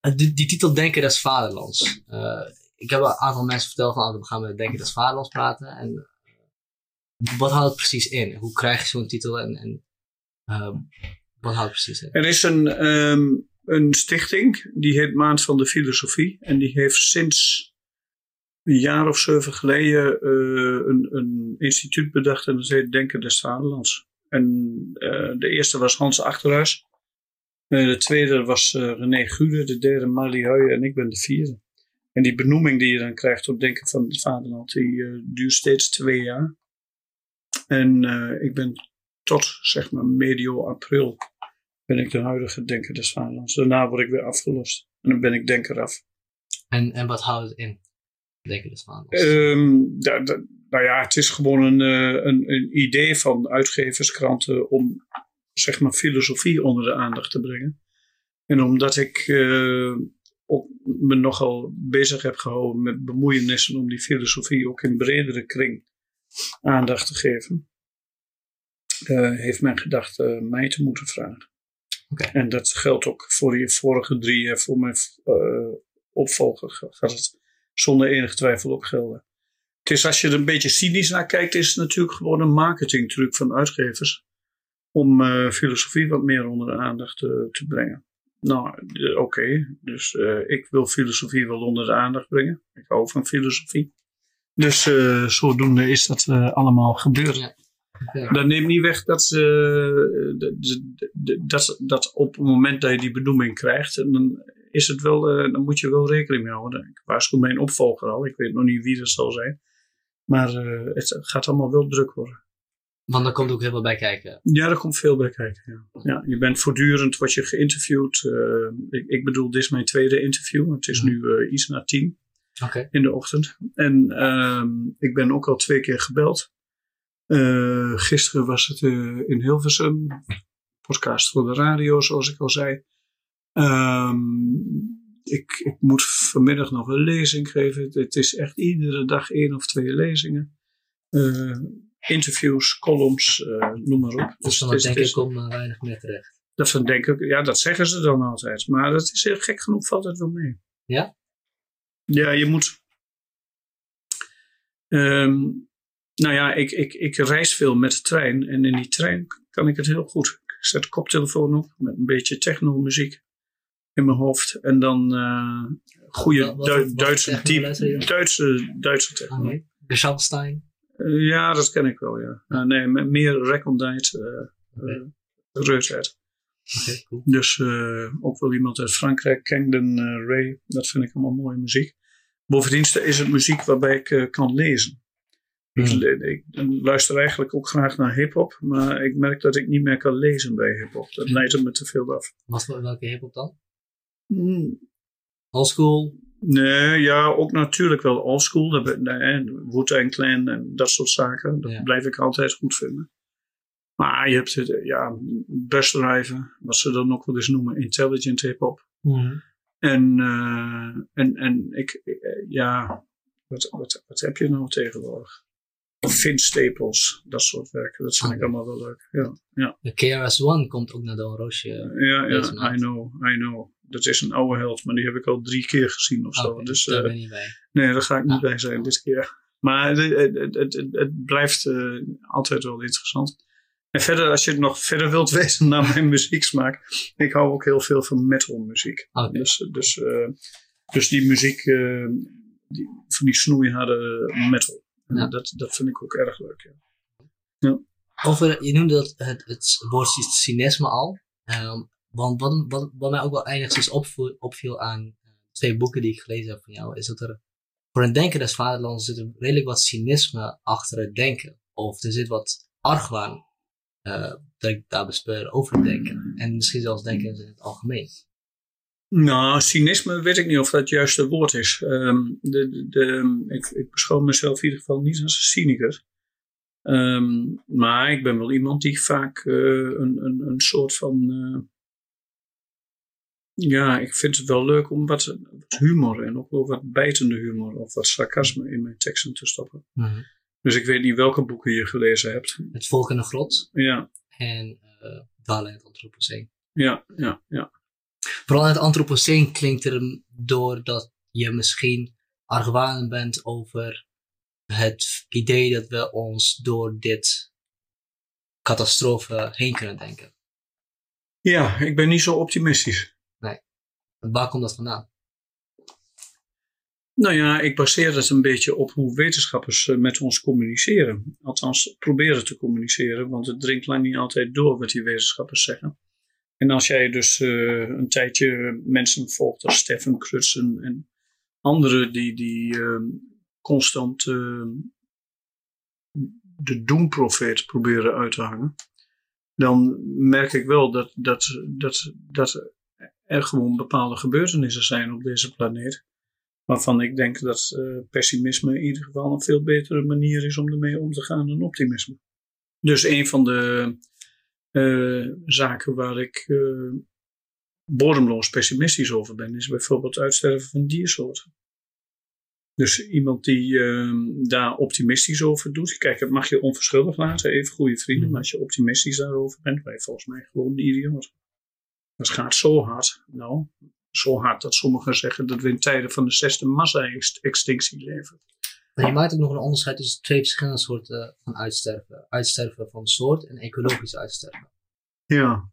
Die, die titel Denken des Vaderlands. Uh, ik heb een aantal mensen verteld van, we gaan met Denken des Vaderlands praten. En uh, wat houdt het precies in? Hoe krijg je zo'n titel en, en uh, wat houdt het precies in? Er is een, um, een stichting, die heet Maand van de Filosofie. En die heeft sinds een jaar of zeven geleden een, een instituut bedacht en dat heet Denken des Vaderlands. En de eerste was Hans Achterhuis. De tweede was uh, René Gude. De derde Marlie Huijen en ik ben de vierde. En die benoeming die je dan krijgt op Denken van het Vaderland, die duurt steeds twee jaar. En ik ben tot zeg maar medio april ben ik de huidige Denker des Vaderlands. Daarna word ik weer afgelost. En dan ben ik Denker af. En, en wat houdt het in? Denken des Vaderlands? Um, da, da, nou ja, het is gewoon een, een, een idee van uitgeverskranten om zeg maar filosofie onder de aandacht te brengen. En omdat ik uh, ook me nogal bezig heb gehouden met bemoeienissen om die filosofie ook in bredere kring aandacht te geven, uh, heeft men gedacht uh, mij te moeten vragen. Okay. En dat geldt ook voor je vorige drie en voor mijn opvolger gaat het zonder enige twijfel ook gelden. Het is als je er een beetje cynisch naar kijkt, is het natuurlijk gewoon een marketingtruc van uitgevers. Om uh, filosofie wat meer onder de aandacht uh, te brengen. Nou, oké. Okay. Dus uh, ik wil filosofie wel onder de aandacht brengen. Ik hou van filosofie. Dus zodoende is dat allemaal gebeurd. Ja. Okay. Dat neemt niet weg dat, dat, dat op het moment dat je die benoeming krijgt, dan is het wel, dan moet je wel rekening mee houden. Ik waarschuw mijn opvolger al. Ik weet nog niet wie dat zal zijn. Maar uh, het gaat allemaal wel druk worden. Want er komt ook heel veel bij kijken. Ja, er komt veel bij kijken. Ja. ja je bent voortdurend word je geïnterviewd. Uh, ik, ik, bedoel, dit is mijn tweede interview. Het is nu uh, iets na tien okay. in de ochtend. En ehm, ik ben ook al twee keer gebeld. gisteren was het in Hilversum. Podcast voor de radio, zoals ik al zei. Um, ik, ik, moet vanmiddag nog een lezing geven. Het is echt iedere dag één of twee lezingen. Interviews, columns, uh, noem maar op. Dus dan denk ik om uh, weinig meer terecht. Dat van denk ik, ja, dat zeggen ze dan altijd. Maar dat is heel gek genoeg, valt het wel mee. Ja? Ja, je moet. Um, nou ja, ik, ik, ik reis veel met de trein. En in die trein kan ik het heel goed. Ik zet de koptelefoon op met een beetje techno-muziek in mijn hoofd. En dan uh, goede Wat- wat- Du- wat Duitse, diep? Duitse, Duitse techno. Okay. De Schamstein. Eh, ja, dat ken ik wel, ja. Uh, nee, me- meer recondite uh, uh, reusheid. Oké, cool. Dus eh, ook wel iemand uit Frankrijk, Camden eh, Ray. Dat vind ik allemaal mooie muziek. Bovendien is het muziek waarbij ik kan lezen. Ik, Hmm. ik luister eigenlijk ook graag naar hip-hop, maar ik merk dat ik niet meer kan lezen bij hip-hop. Dat Hmm. leidt me te veel af. Wat voor welke hip-hop dan? Hmm, Old school. Nee, ja, ook natuurlijk wel oldschool. Nee, Wu-Tang Clan en dat soort zaken. Dat Ja. blijf ik altijd goed vinden. Maar je hebt het, ja, busdriven, wat ze dan ook wel eens noemen, intelligent hip-hop. En, eh, en, en ik, eh, ja, wat, wat, wat heb je nou tegenwoordig? Vince Staples, dat soort werken, dat vind ik Oké. allemaal wel leuk. Ja, ja, De KRS-One komt ook naar Don Roosje. ja, ja. I know, I know. Dat is een oude held, maar die heb ik al drie keer gezien of zo. Oké, dus, daar eh, ben je niet bij. Nee, daar ga ik niet Ah. bij zijn dit keer. Maar het, het, het, het, het blijft uh, altijd wel interessant. En verder, als je het nog verder wilt weten naar mijn muzieksmaak, ik hou ook heel veel van metalmuziek. Oké. Dus, dus, eh, dus die muziek, eh, die, van die snoeiharde metal. Ja. dat, dat vind ik ook erg leuk. Ja. Over, je noemde dat het, het woord cynisme al. Ehm, want wat, wat, wat mij ook wel enigszins opviel, opviel aan eh, twee boeken die ik gelezen heb van jou, is dat er voor een denker des vaderlands zit er redelijk wat cynisme achter het denken. Of er zit wat argwaan eh, dat ik daar bespeur over het denken. En misschien zelfs denken in het algemeen. Nou, cynisme weet ik niet of dat het juiste woord is. Ehm, de, de, ik, ik beschouw mezelf in ieder geval niet als een cynicus. Ehm, maar ik ben wel iemand die vaak eh, een, een, een soort van. Ja, ik vind het wel leuk om wat, wat humor en ook wel wat bijtende humor of wat sarcasme in mijn teksten te stoppen. Dus ik weet niet welke boeken je gelezen hebt. Het volk in de grot Ja, en Dwalen in het Anthropoceen. ja, ja, ja. Vooral in het Anthropoceen klinkt er door dat je misschien argwanend bent over het idee dat we ons door dit catastrofe heen kunnen denken. Ja, ik ben niet zo optimistisch. Waar komt dat vandaan? Nou ja, ik baseer het een beetje op hoe wetenschappers eh, met ons communiceren. Althans, proberen te communiceren, want het dringt lang niet altijd door wat die wetenschappers zeggen. En als jij dus eh, een tijdje mensen volgt als Stefan Krutsen en anderen die, die eh, constant eh, de doemprofeet proberen uit te hangen, dan merk ik wel dat, dat, dat, dat er gewoon bepaalde gebeurtenissen zijn op deze planeet waarvan ik denk dat eh, pessimisme in ieder geval een veel betere manier is om ermee om te gaan dan optimisme. Dus een van de eh, zaken waar ik eh, bodemloos pessimistisch over ben, is bijvoorbeeld het uitsterven van diersoorten. Dus iemand die eh, daar optimistisch over doet, kijk, het mag je onverschillig laten, even goede vrienden, maar als je optimistisch daarover bent, ben je volgens mij gewoon een idioot. Dat gaat zo hard. Nou, zo hard dat sommigen zeggen dat we in tijden van de zesde massa-extinctie leven. Maar je maakt ook nog een onderscheid tussen twee verschillende soorten van uitsterven. Uitsterven van soort en ecologisch uitsterven. Ja.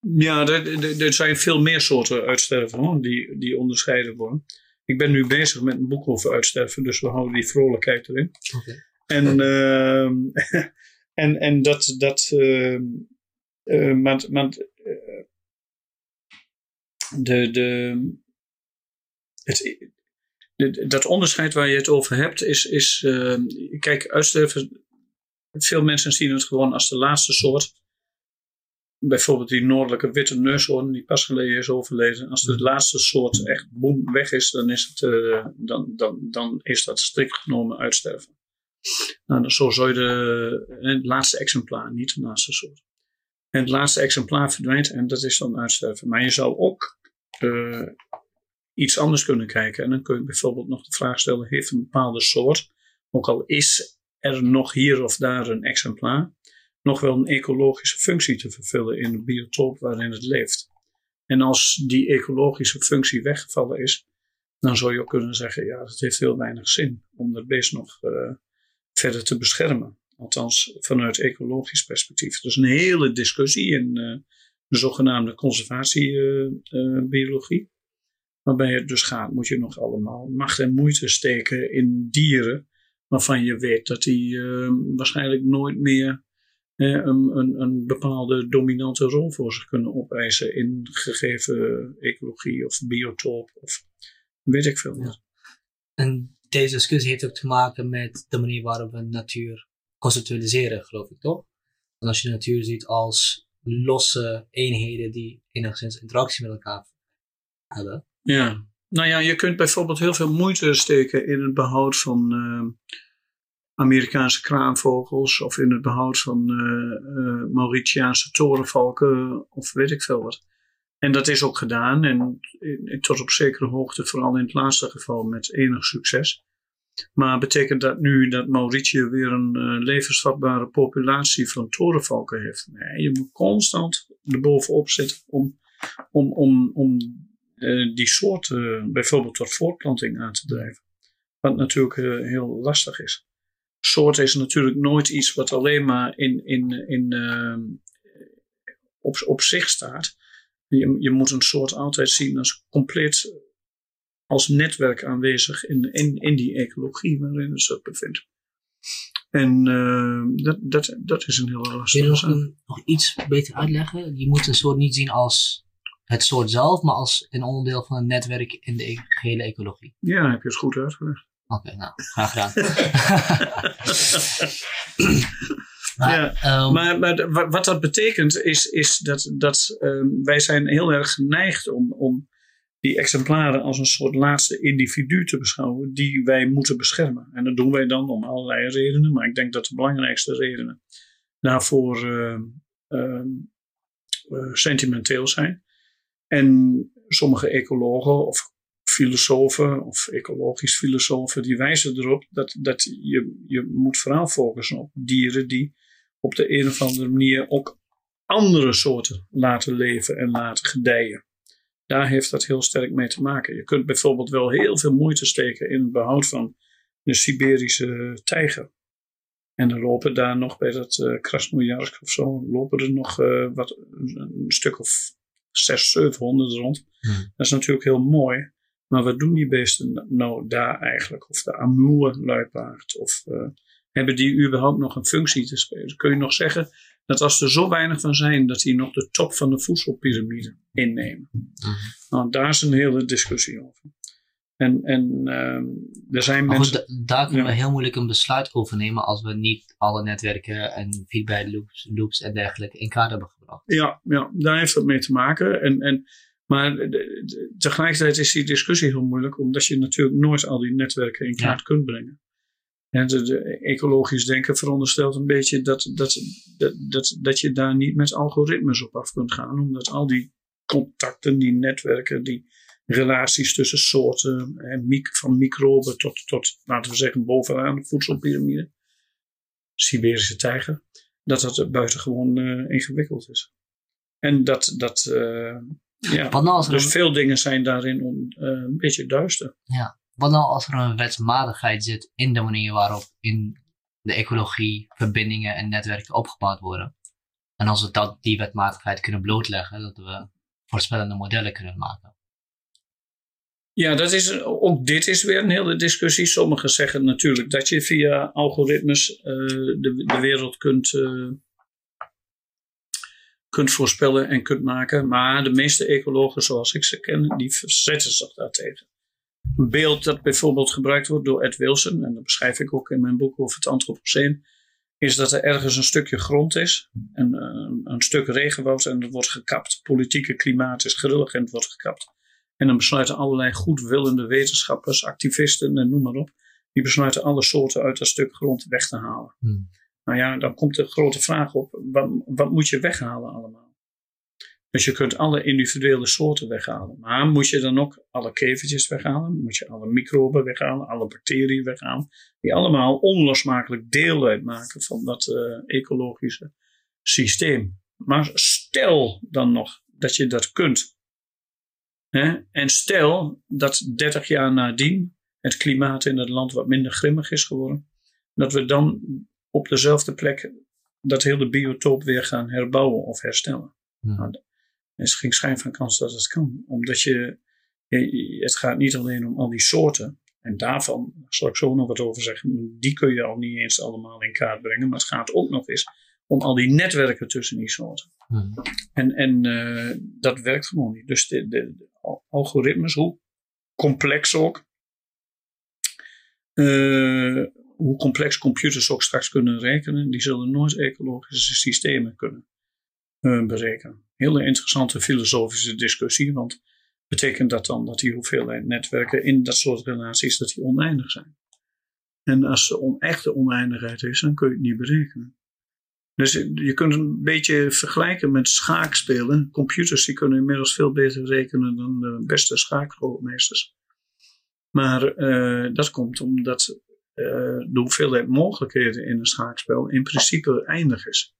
Ja, er, er, zijn veel meer soorten uitsterven hoor, die, die onderscheiden worden. Ik ben nu bezig met een boek over uitsterven, dus we houden die vrolijkheid erin. Oké. En, ehm, en, en dat, dat ehm, eh, maar, maar eh, de, de, het, de- dat onderscheid waar je het over hebt, is, is ehm, kijk, uitsterven, veel mensen zien het gewoon als de laatste soort. Bijvoorbeeld die noordelijke witte neushoorn, die pas geleden is overleden. Als de laatste soort echt boem weg is, dan is, het, eh, dan, dan, dan is dat strikt genomen uitsterven. Nou, dan zo zou je de, het laatste exemplaar, niet de laatste soort. En het laatste exemplaar verdwijnt en dat is dan uitsterven. Maar je zou ook eh, iets anders kunnen kijken. En dan kun je bijvoorbeeld nog de vraag stellen: heeft een bepaalde soort, ook al is er nog hier of daar een exemplaar, nog wel een ecologische functie te vervullen in de biotoop waarin het leeft? En als die ecologische functie weggevallen is, dan zou je ook kunnen zeggen: ja, het heeft heel weinig zin om dat beest nog eh, verder te beschermen. Althans, vanuit ecologisch perspectief. Dus een hele discussie in eh, de zogenaamde conservatiebiologie. waarbij het dus gaat, moet je nog allemaal macht en moeite steken in dieren. waarvan je weet dat die eh, waarschijnlijk nooit meer eh, een, een, een bepaalde dominante rol voor zich kunnen opeisen in gegeven ecologie of biotoop of weet ik veel wat. En deze discussie heeft ook te maken met de manier waarop we natuur conceptualiseren, geloof ik toch? En als je de natuur ziet als losse eenheden die enigszins interactie met elkaar hebben. Ja, nou ja, je kunt bijvoorbeeld heel veel moeite steken in het behoud van eh, Amerikaanse kraanvogels of in het behoud van eh, eh, Mauritiaanse torenvalken of weet ik veel wat. En dat is ook gedaan en tot op zekere hoogte, vooral in het laatste geval, met enig succes. Maar betekent dat nu dat Mauritië weer een eh, levensvatbare populatie van torenvalken heeft? Nee, je moet constant erbovenop zitten om, om, om, om eh, die soort eh, bijvoorbeeld tot voortplanting aan te drijven. Wat natuurlijk heel lastig is. soort is natuurlijk nooit iets wat alleen maar in, in, in, ehm, op, op zich staat. Je, je moet een soort altijd zien als compleet als netwerk aanwezig in, in, in die ecologie waarin het zich bevindt. En uh, dat, dat, dat is een heel lastig. Wil je nog, nog iets beter uitleggen? Je moet een soort niet zien als het soort zelf, maar als een onderdeel van een netwerk in de e-, gehele ecologie. Ja, heb je het goed uitgelegd. Oké, nou, graag gedaan. maar, ja, um, maar, maar, wat dat betekent is, is dat, dat um, wij zijn heel erg geneigd om, om die exemplaren als een soort laatste individu te beschouwen die wij moeten beschermen. En dat doen wij dan om allerlei redenen, maar ik denk dat de belangrijkste redenen daarvoor uh, uh, uh, sentimenteel zijn. En sommige ecologen of filosofen of ecologisch filosofen die wijzen erop dat, dat je, je moet vooral focussen op dieren die op de een of andere manier ook andere soorten laten leven en laten gedijen. Daar heeft dat heel sterk mee te maken. Je kunt bijvoorbeeld wel heel veel moeite steken in het behoud van de Siberische tijger. En er lopen daar nog bij dat uh, Krasnojarsk of zo, lopen er nog uh, wat, een, stuk of zes, zevenhonderd rond. Hmm. Dat is natuurlijk heel mooi. Maar wat doen die beesten nou daar eigenlijk? Of de Amur-luipaard? Of uh, hebben die überhaupt nog een functie te spelen? Kun je nog zeggen dat als er zo weinig van zijn, dat die nog de top van de voedselpyramide innemen? Mm Nou, daar is een hele discussie over. En, en uh, er zijn maar mensen. Goed, daar kunnen we heel moeilijk een besluit over nemen als we niet alle netwerken en feedback loops, loops en dergelijke in kaart hebben gebracht. Ja, ja, daar heeft dat mee te maken. En, en maar tegelijkertijd is die discussie heel moeilijk, omdat je natuurlijk nooit al die netwerken in kaart kunt brengen. En de, ecologisch denken veronderstelt een beetje dat, dat, dat, dat, dat je daar niet met algoritmes op af kunt gaan, omdat al die contacten, die netwerken, die relaties tussen soorten, en van microben tot, tot, laten we zeggen, bovenaan de voedselpyramide, Siberische tijger, dat dat buitengewoon uh, ingewikkeld is. En dat, dat, uh, ja, dus veel dingen zijn daarin on, uh, een beetje duister. Ja. Wat nou als er een wetsmatigheid zit in de manier waarop in de ecologie verbindingen en netwerken opgebouwd worden? En als we dat, die wetmatigheid kunnen blootleggen, dat we voorspellende modellen kunnen maken. Ja, dat is, ook dit is weer een hele discussie. Sommigen zeggen natuurlijk dat je via algoritmes uh, de, de wereld kunt, uh, kunt voorspellen en kunt maken. Maar de meeste ecologen zoals ik ze ken, die verzetten zich daartegen. Een beeld dat bijvoorbeeld gebruikt wordt door Ed Wilson, en dat beschrijf ik ook in mijn boek over het antropoceen, is dat er ergens een stukje grond is, een, een, een stuk regenwoud en dat wordt gekapt. Politieke klimaat is grillig en het wordt gekapt. En dan besluiten allerlei goedwillende wetenschappers, activisten en noem maar op, die besluiten alle soorten uit dat stuk grond weg te halen. Hmm. Nou ja, dan komt de grote vraag op, wat, wat moet je weghalen allemaal? Dus je kunt alle individuele soorten weghalen. Maar moet je dan ook alle kevertjes weghalen? Moet je alle microben weghalen? Alle bacteriën weghalen? Die allemaal onlosmakelijk deel uitmaken van dat uh, ecologische systeem. Maar stel dan nog dat je dat kunt. Hè? En stel dat 30 jaar nadien het klimaat in het land wat minder grimmig is geworden. Dat we dan op dezelfde plek dat hele biotoop weer gaan herbouwen of herstellen. Ja. Er is geen schijn van kans dat het kan. Omdat je, het gaat niet alleen om al die soorten. En daarvan zal ik zo nog wat over zeggen. Die kun je al niet eens allemaal in kaart brengen. Maar het gaat ook nog eens om al die netwerken tussen die soorten. Hmm. En, en uh, dat werkt gewoon niet. Dus de, de, de algoritmes, hoe complex ook, uh, hoe complex computers ook straks kunnen rekenen, die zullen nooit ecologische systemen kunnen uh, berekenen. Hele interessante filosofische discussie, want betekent dat dan dat die hoeveelheid netwerken in dat soort relaties dat die oneindig zijn? En als er echte oneindigheid is, dan kun je het niet berekenen. Dus je kunt een beetje vergelijken met schaakspelen. Computers die kunnen inmiddels veel beter rekenen dan de beste schaakgrootmeesters. Maar uh, dat komt omdat uh, de hoeveelheid mogelijkheden in een schaakspel in principe eindig is.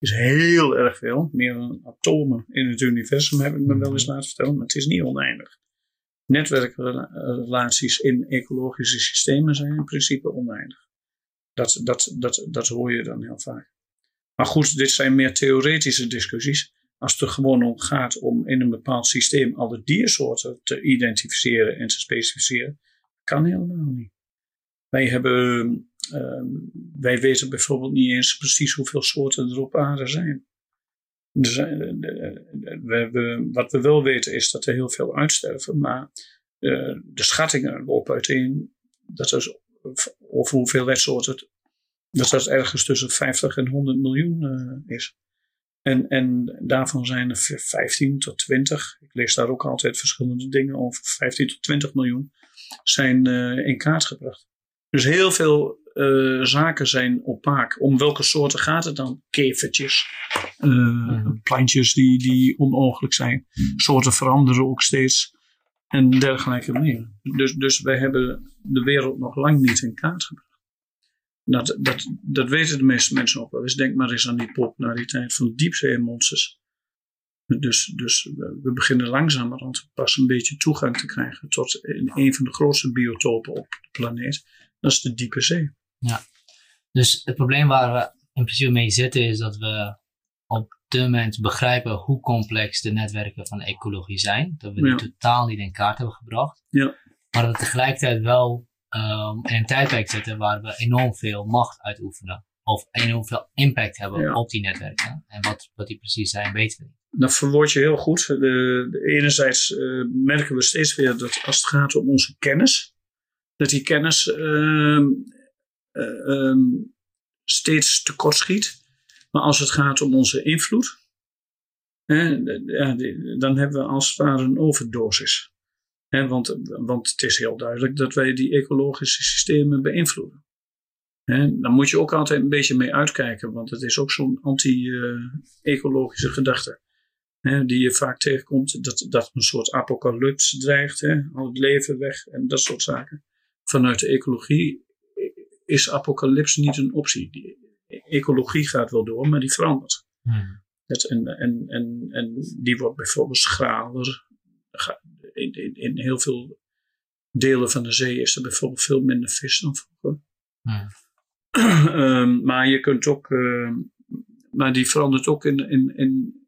Is heel erg veel, meer dan atomen in het universum heb ik me wel eens laten vertellen, maar het is niet oneindig. Netwerkrelaties in ecologische systemen zijn in principe oneindig. Dat, dat, dat, dat hoor je dan heel vaak. Maar goed, dit zijn meer theoretische discussies. Als het er gewoon om gaat om in een bepaald systeem alle diersoorten te identificeren en te specificeren, kan helemaal niet. Wij hebben Ehm, wij weten bijvoorbeeld niet eens precies hoeveel soorten er op aarde zijn. Dus, we, wat we wel weten is dat er heel veel uitsterven, maar uh, de schattingen lopen uiteen dat er over hoeveel soorten, dat dat ergens tussen 50 en 100 miljoen is. En, en daarvan zijn er 15 tot 20, ik lees daar ook altijd verschillende dingen over, 15 tot 20 miljoen zijn in kaart gebracht. Dus heel veel uh, zaken zijn opaak. Om welke soorten gaat het dan? Kevertjes, uh, plantjes die, die onogelijk zijn. Soorten veranderen ook steeds. En dergelijke meer. Dus, dus wij hebben de wereld nog lang niet in kaart gebracht. Dat, dat, dat weten de meeste mensen ook wel eens. Denk maar eens aan die populariteit van diepzeemonsters. Dus, dus we beginnen langzamerhand pas een beetje toegang te krijgen tot een van de grootste biotopen op de planeet. Dat is de diepe zee. Ja, dus het probleem waar we in principe mee zitten is dat we op dit moment begrijpen hoe complex de netwerken van ecologie zijn. Dat we die totaal niet in kaart hebben gebracht. Ja. Maar dat we tegelijkertijd wel um, in een tijdperk zitten waar we enorm veel macht uitoefenen. Of enorm veel impact hebben op die netwerken. En wat, wat die precies zijn, weten we niet. Dat verwoord je heel goed. De, de enerzijds uh, merken we steeds weer dat als het gaat om onze kennis, dat die kennis uh, um, steeds tekortschiet. Maar als het gaat om onze invloed, hè, ja, dan hebben we als het ware een overdosis. Hè, want, want het is heel duidelijk dat wij die ecologische systemen beïnvloeden. Hè, dan moet je ook altijd een beetje mee uitkijken, want het is ook zo'n anti-ecologische gedachte. Hè, die je vaak tegenkomt, dat, dat een soort apocalyps dreigt, al het leven weg en dat soort zaken. Vanuit de ecologie is apocalyps niet een optie. Die ecologie gaat wel door, maar die verandert. Hmm. en, en, en, en die wordt bijvoorbeeld schraler. In, in, in, heel veel delen van de zee is er bijvoorbeeld veel minder vis dan vroeger. Hmm. um, maar je kunt ook, uh, maar die verandert ook in, in, in.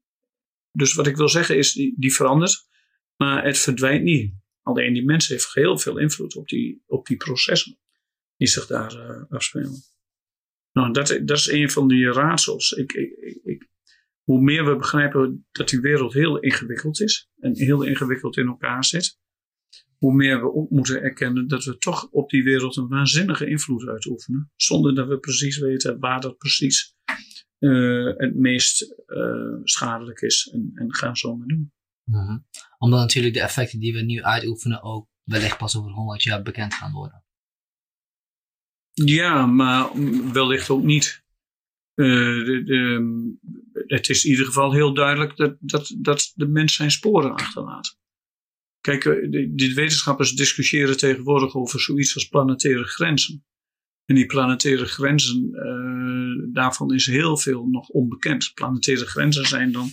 Dus wat ik wil zeggen is, die, die verandert, maar het verdwijnt niet. Alleen die mensen heeft heel veel invloed op die, op die processen die zich daar uh, afspelen. Nou, dat, dat is een van die raadsels. Ik, ik, ik, hoe meer we begrijpen dat die wereld heel ingewikkeld is en heel ingewikkeld in elkaar zit, hoe meer we ook moeten erkennen dat we toch op die wereld een waanzinnige invloed uitoefenen, zonder dat we precies weten waar dat precies uh, het meest uh, schadelijk is en, en gaan zo maar doen. Mm Omdat natuurlijk de effecten die we nu uitoefenen ook wellicht pas over 100 jaar bekend gaan worden. Ja, maar wellicht ook niet. Uh, de, de, het is in ieder geval heel duidelijk dat, dat, dat de mens zijn sporen achterlaat. Kijk, eh, de, wetenschappers discussiëren tegenwoordig over zoiets als planetaire grenzen. En die planetaire grenzen, uh, daarvan is heel veel nog onbekend. Planetaire grenzen zijn dan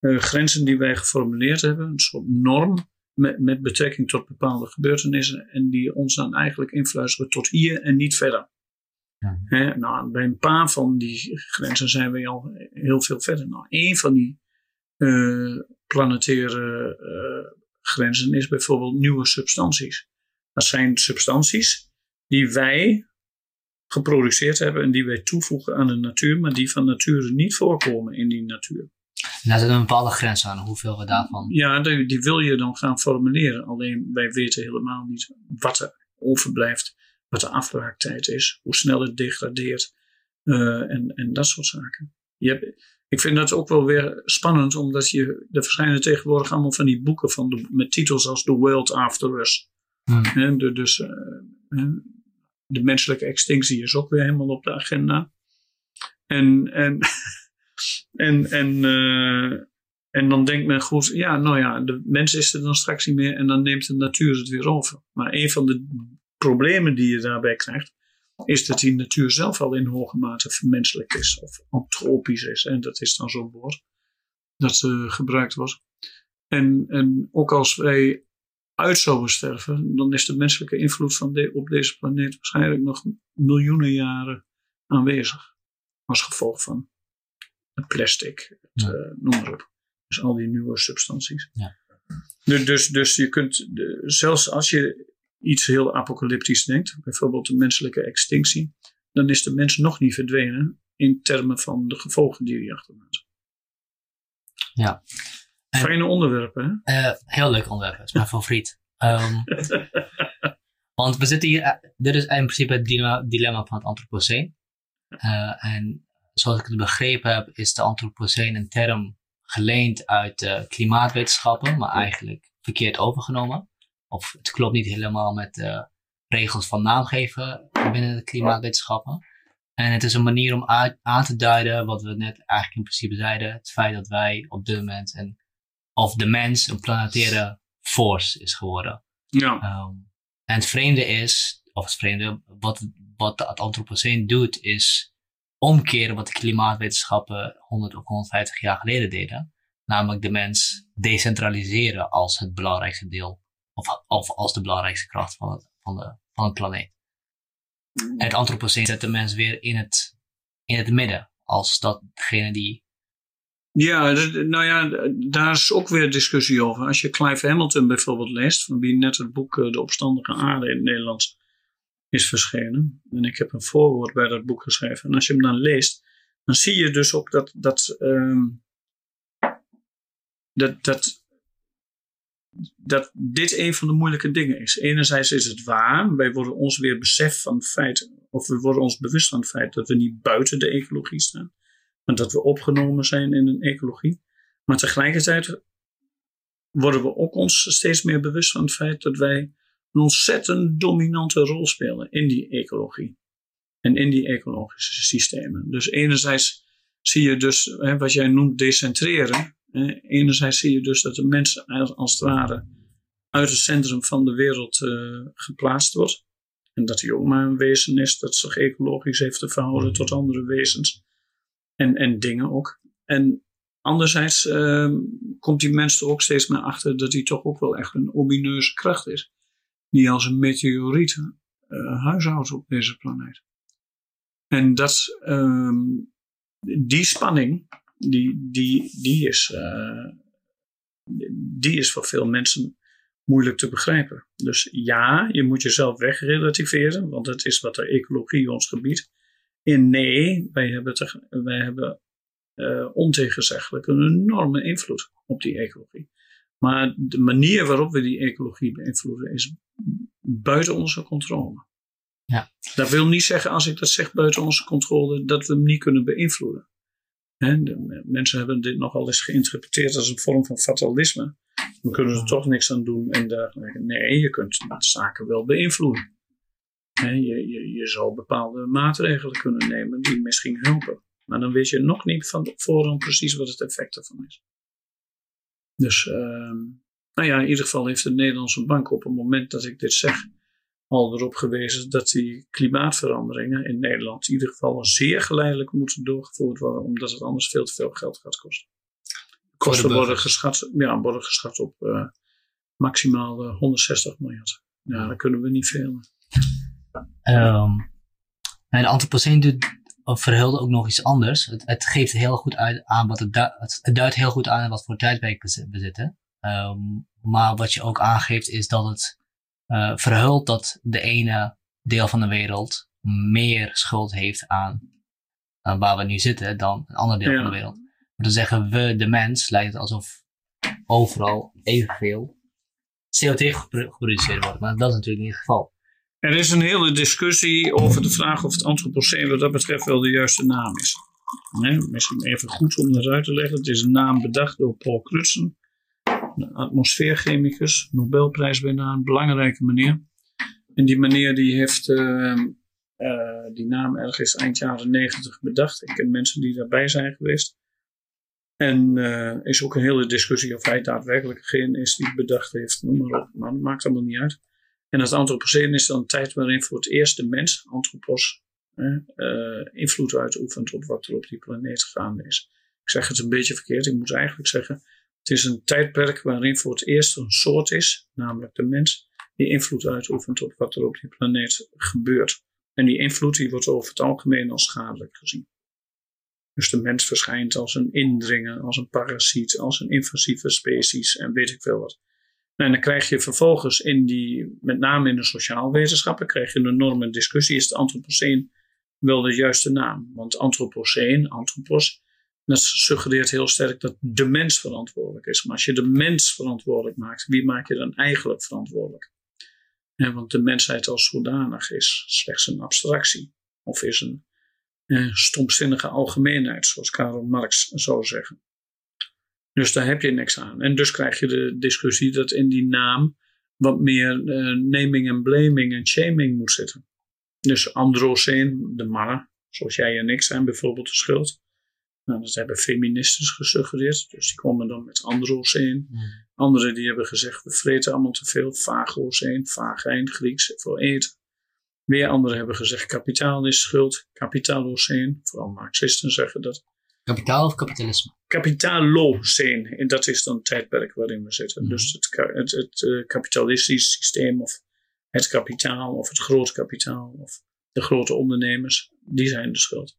grenzen die wij geformuleerd hebben, een soort norm met, met betrekking tot bepaalde gebeurtenissen en die ons dan eigenlijk influisteren tot hier en niet verder. Ja. nou, bij een paar van die grenzen zijn we al heel veel verder. Nou, een van die uh, planetaire uh, grenzen is bijvoorbeeld nieuwe substanties. Dat zijn substanties die wij geproduceerd hebben en die wij toevoegen aan de natuur, maar die van nature niet voorkomen in die natuur. Daar zit een bepaalde grens aan, hoeveel we daarvan. Ja, die, die, wil je dan gaan formuleren. Alleen wij weten helemaal niet wat er overblijft, wat de afbraaktijd is, hoe snel het degradeert uh, en, en dat soort zaken. Je hebt, ik vind dat ook wel weer spannend, omdat je, er verschijnen tegenwoordig allemaal van die boeken van de, met titels als The World After Us. Hmm. de, dus uh, de menselijke extinctie is ook weer helemaal op de agenda. En, en En, en, uh, en dan denkt men goed, ja, nou ja, de mens is er dan straks niet meer en dan neemt de natuur het weer over. Maar een van de problemen die je daarbij krijgt, is dat die natuur zelf al in hoge mate vermenselijk is, of antropisch is. En dat is dan zo'n woord dat uh, gebruikt wordt. En, en ook als wij uit zouden sterven, dan is de menselijke invloed van op deze planeet waarschijnlijk nog miljoenen jaren aanwezig. Als gevolg van het plastic, het, Ja. eh, noem maar op. Dus al die nieuwe substanties. Ja. Dus, dus, dus je kunt, zelfs als je iets heel apocalyptisch denkt, bijvoorbeeld de menselijke extinctie, dan is de mens nog niet verdwenen in termen van de gevolgen die hij achterlaat. Ja. En- Fijne onderwerpen, hè? Eh, heel leuk onderwerp, dat is mijn favoriet. Ehm, want we zitten hier, eh, dit is in principe het dilemma, dilemma van het antropoceen. En zoals ik het begrepen heb, is de antropoceen een term geleend uit de klimaatwetenschappen, maar eigenlijk verkeerd overgenomen. Of het klopt niet helemaal met de regels van naamgeven binnen de klimaatwetenschappen. En het is een manier om uit- aan te duiden wat we net eigenlijk in principe zeiden. Het feit dat wij op dit moment een of de mens een planetaire force is geworden. Ja. Ehm, en het vreemde is, of het vreemde, wat, wat het antropoceen doet, is omkeren wat de klimaatwetenschappen 100 of 150 jaar geleden deden. Namelijk de mens decentraliseren als het belangrijkste deel, of, of als de belangrijkste kracht van het, van de, van het planeet. En het antropoceen zet de mens weer in het, in het midden, als datgene die Ja, nou ja, daar is ook weer discussie over. Als je Clive Hamilton bijvoorbeeld leest, van wie net het boek eh, De Opstandige Aarde in het Nederlands is verschenen. En ik heb een voorwoord bij dat boek geschreven. En als je hem dan leest, dan zie je dus ook dat, dat, ehm, dat, dat, dat dit een van de moeilijke dingen is. Enerzijds is het waar, wij worden ons weer besef van het feit, of we worden ons bewust van het feit dat we niet buiten de ecologie staan maar dat we opgenomen zijn in een ecologie. Maar tegelijkertijd worden we ook ons steeds meer bewust van het feit dat wij een ontzettend dominante rol spelen in die ecologie. En in die ecologische systemen. Dus enerzijds zie je dus, hè, wat jij noemt decentreren. Hè, enerzijds zie je dus dat de mens als, als het ware uit het centrum van de wereld eh, geplaatst wordt. En dat hij ook maar een wezen is dat zich ecologisch heeft te verhouden tot andere wezens en, en dingen ook. En anderzijds ehm, komt die mens er ook steeds meer achter dat hij toch ook wel echt een omineuze kracht is. Die als een meteoriet eh huishoudt op deze planeet. En dat, ehm, die spanning, die, die, die, is, eh, die is voor veel mensen moeilijk te begrijpen. Dus ja, je moet jezelf wegrelativeren, want dat is wat de ecologie ons gebiedt. En nee, wij hebben, te- wij hebben eh, ontegenzeggelijk een enorme invloed op die ecologie. Maar de manier waarop we die ecologie beïnvloeden is buiten onze controle. Ja. Dat wil niet zeggen, als ik dat zeg buiten onze controle, dat we hem niet kunnen beïnvloeden. De mensen hebben dit nogal eens geïnterpreteerd als een vorm van fatalisme. We kunnen er toch niks aan doen en dergelijke. Nee, je kunt zaken wel beïnvloeden. Je, je, je zou bepaalde maatregelen kunnen nemen die misschien helpen. Maar dan weet je nog niet van voorhand precies wat het effect ervan is. Dus, ehm, nou ja, in ieder geval heeft de Nederlandse bank op het moment dat ik dit zeg al erop gewezen dat die klimaatveranderingen in Nederland in ieder geval zeer geleidelijk moeten doorgevoerd worden, omdat het anders veel te veel geld gaat kosten. Kosten worden geschat, ja, worden geschat op eh, maximaal eh, 160 miljard. Ja, daar kunnen we niet veel. Ehm en de of verhulde ook nog iets anders. Het, het geeft heel goed uit aan wat het, du- het, duidt heel goed aan wat voor tijdperk we zi- we zitten. Ehm, maar wat je ook aangeeft is dat het eh, verhult dat de ene deel van de wereld meer schuld heeft aan, aan waar we nu zitten dan een ander deel Ja. van de wereld. Maar dan zeggen we, de mens, lijkt het alsof overal evenveel CO2 gepro- geproduceerd wordt. Maar dat is natuurlijk niet het geval. Er is een hele discussie over de vraag of het antropoceen wat dat betreft wel de juiste naam is. Misschien even goed om dat uit te leggen. Het is een naam bedacht door Paul Crutzen, een atmosfeerchemicus, Nobelprijswinnaar, een belangrijke meneer. En die meneer die heeft ehm, eh, die naam ergens eind jaren negentig bedacht. Ik ken mensen die daarbij zijn geweest. En er is ook een hele discussie of hij daadwerkelijk degene is die bedacht heeft. Noem maar op. Maar dat maakt allemaal niet uit. En het antropoceen is dan een tijd waarin voor het eerst de mens, anthropos, hè, eh, invloed uitoefent op wat er op die planeet gaande is. Ik zeg het een beetje verkeerd. Ik moet eigenlijk zeggen, Het is een tijdperk waarin voor het eerst een soort is, namelijk de mens, die invloed uitoefent op wat er op die planeet gebeurt. En die invloed die wordt over het algemeen als schadelijk gezien. Dus de mens verschijnt als een indringer, als een parasiet, als een invasieve species en weet ik veel wat. En dan krijg je vervolgens in die, met name in de sociaal wetenschappen, krijg je een enorme discussie. Is het antropoceen wel de juiste naam? Want antropoceen, antropos, dat suggereert heel sterk dat de mens verantwoordelijk is. Maar als je de mens verantwoordelijk maakt, wie maak je dan eigenlijk verantwoordelijk? want de mensheid als zodanig is slechts een abstractie. Of is een eh, stomzinnige algemeenheid, zoals Karl Marx zou zeggen. Dus daar heb je niks aan. En dus krijg je de discussie dat in die naam wat meer uh, naming en blaming en shaming moet zitten. Dus androceen, de mannen, zoals jij en ik zijn bijvoorbeeld de schuld. Nou, dat hebben feministen gesuggereerd. Dus die komen dan met androceen. Mm. Anderen die hebben gezegd, we vreten allemaal te veel. Phagoceen, vagijn, Grieks, voor eten. Weer anderen hebben gezegd, kapitaal is schuld. Kapitaloceen, vooral marxisten zeggen dat. Kapitaal of kapitalisme? Kapitaloceen, en dat is dan het tijdperk waarin we zitten. Mm. Dus het, het, het uh, kapitalistisch systeem of het kapitaal of het grote kapitaal of de grote ondernemers, die zijn de schuld.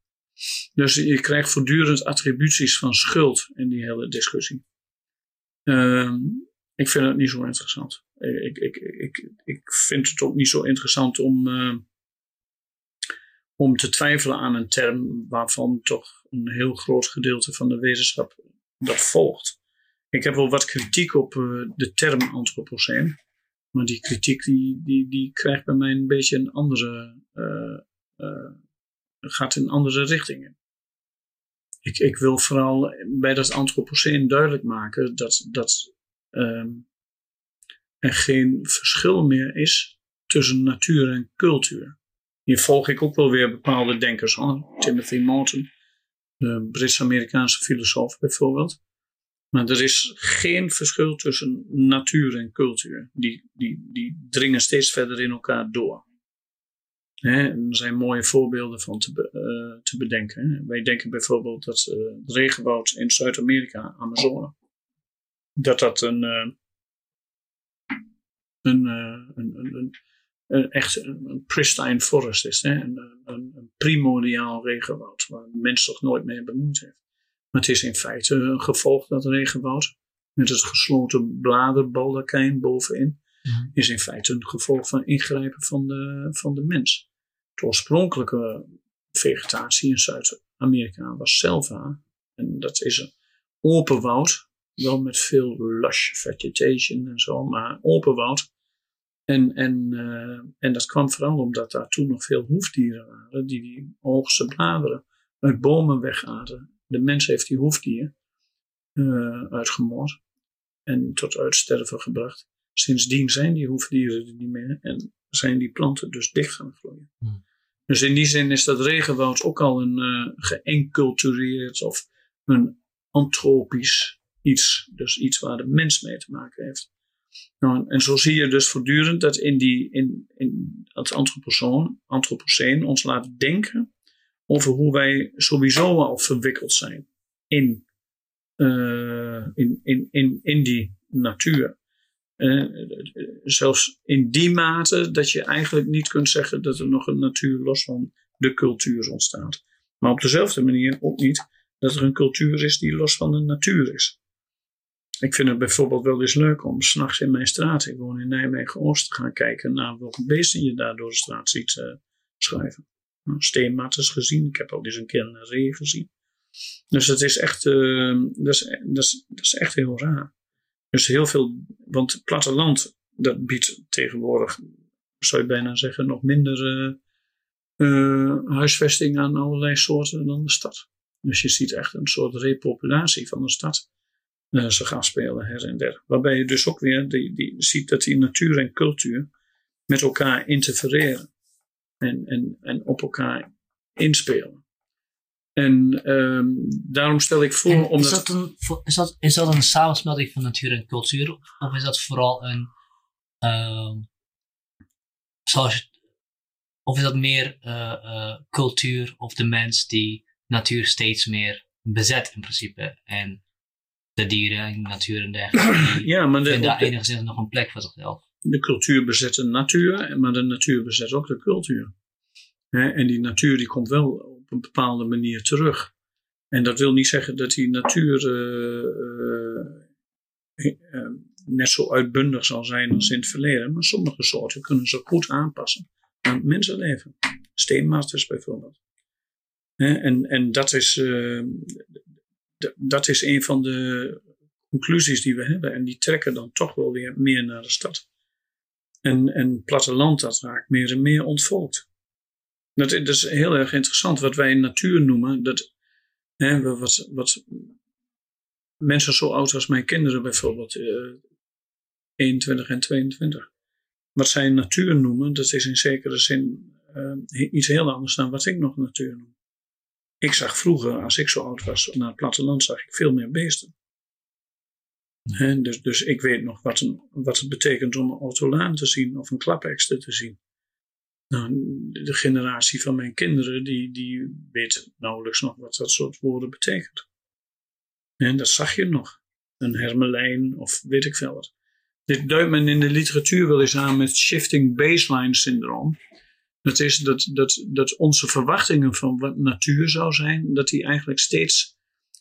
Dus je krijgt voortdurend attributies van schuld in die hele discussie. Ehm, ik vind het niet zo interessant. Ik, ik, ik, ik vind het ook niet zo interessant om, uh, om te twijfelen aan een term waarvan toch een heel groot gedeelte van de wetenschap dat volgt. Ik heb wel wat kritiek op uh, de term antropoceen. Maar die kritiek die, die, die krijgt bij mij een beetje een andere uh, gaat in andere richtingen. Ik, ik wil vooral bij dat antropoceen duidelijk maken dat, dat um, er geen verschil meer is tussen natuur en cultuur. Hier volg ik ook wel weer bepaalde denkers aan. Timothy Morton, de Brits-Amerikaanse filosoof bijvoorbeeld. Maar er is geen verschil tussen natuur en cultuur. Die, die, die dringen steeds verder in elkaar door. Er zijn mooie voorbeelden van te, uh, te bedenken. Wij denken bijvoorbeeld dat uh, het regenwoud in Zuid-Amerika, Amazone, dat dat een, een, een, een, een, echt een pristine forest is. Hè. Een, een, een primordiaal regenwoud, waar de mens toch nooit mee bemoeid heeft. Maar het is in feite een gevolg dat regenwoud, met het gesloten bladerbaldakijn bovenin, Mhm. is in feite een gevolg van ingrijpen van de, van de mens. De oorspronkelijke vegetatie in Zuid-Amerika was selva. En dat is een open woud, wel met veel lush vegetation en zo, maar open woud. En, en, uh, en dat kwam vooral omdat daar toen nog veel hoefdieren waren, die die hoogste bladeren uit bomen wegaten. De mens heeft die hoefdieren uh, uitgemoord en tot uitsterven gebracht. Sindsdien zijn die hoefdieren er niet meer en zijn die planten dus dicht gaan groeien. Hmm. Dus in die zin is dat regenwoud ook al een uh, geëncultureerd of een antropisch iets. Dus iets waar de mens mee te maken heeft. En zo zie je dus voortdurend dat in, die, in, in het antropoceen ons laat denken over hoe wij sowieso al verwikkeld zijn in, uh, in, in, in, die natuur. Uh, zelfs in die mate dat je eigenlijk niet kunt zeggen dat er nog een natuur los van de cultuur ontstaat. Maar op dezelfde manier ook niet dat er een cultuur is die los van de natuur is. Ik vind het bijvoorbeeld wel eens leuk om s'nachts in mijn straat, ik woon in Nijmegen-Oost, te gaan kijken naar welke beesten je daar door de straat ziet uh, schuiven. Nou, gezien, ik heb al eens een keer een ree gezien. Dus het is echt, uh, dat, is, dat, is, echt heel raar. Dus heel veel, want het platteland, dat biedt tegenwoordig, zou je bijna zeggen, nog minder uh, uh, huisvesting aan allerlei soorten dan de stad. Dus je ziet echt een soort repopulatie van de stad uh, zich afspelen her en der. Waarbij je dus ook weer die, die, ziet dat die natuur en cultuur met elkaar interfereren en, en, en op elkaar inspelen. En um, daarom stel ik voor. omdat... is, dat een, is, dat, is dat een samensmelting van natuur en cultuur? Of is dat vooral een. Uh, zoals, of is dat meer uh, uh, cultuur of de mens die natuur steeds meer bezet in principe? En de dieren natuur en dergelijke. Ja, maar de, daar enigszins nog een plek voor zichzelf. de cultuur bezet de natuur, maar de natuur bezet ook de cultuur. En die natuur die komt wel op een bepaalde manier terug. En dat wil niet zeggen dat die natuur eh, eh, eh, net zo uitbundig zal zijn als in het verleden. Maar sommige soorten kunnen zich goed aanpassen aan het mensenleven. Steenmasters bijvoorbeeld. En, en dat is, dat is een van de conclusies die we hebben. En die trekken dan toch wel weer meer naar de stad. En, en platteland, dat raakt meer en meer ontvolkt. Dat, is heel erg interessant. Wat wij natuur noemen, dat, hè, wat, wat mensen zo oud als mijn kinderen bijvoorbeeld, eh 21 en 22, wat zij natuur noemen, dat is in zekere zin eh, iets heel anders dan wat ik nog natuur noem. Ik zag vroeger, als ik zo oud was, naar het platteland zag ik veel meer beesten. Hè, dus, dus ik weet nog wat, een, wat het betekent om een ortolaan te zien of een klapekster te zien. Nou, de generatie van mijn kinderen, die, die weet nauwelijks nog wat dat soort woorden betekent. En dat zag je nog. Een hermelijn of weet ik veel wat. Dit duidt men in de literatuur wel eens aan met shifting baseline syndroom. Dat is dat, dat, dat onze verwachtingen van wat natuur zou zijn, dat die eigenlijk steeds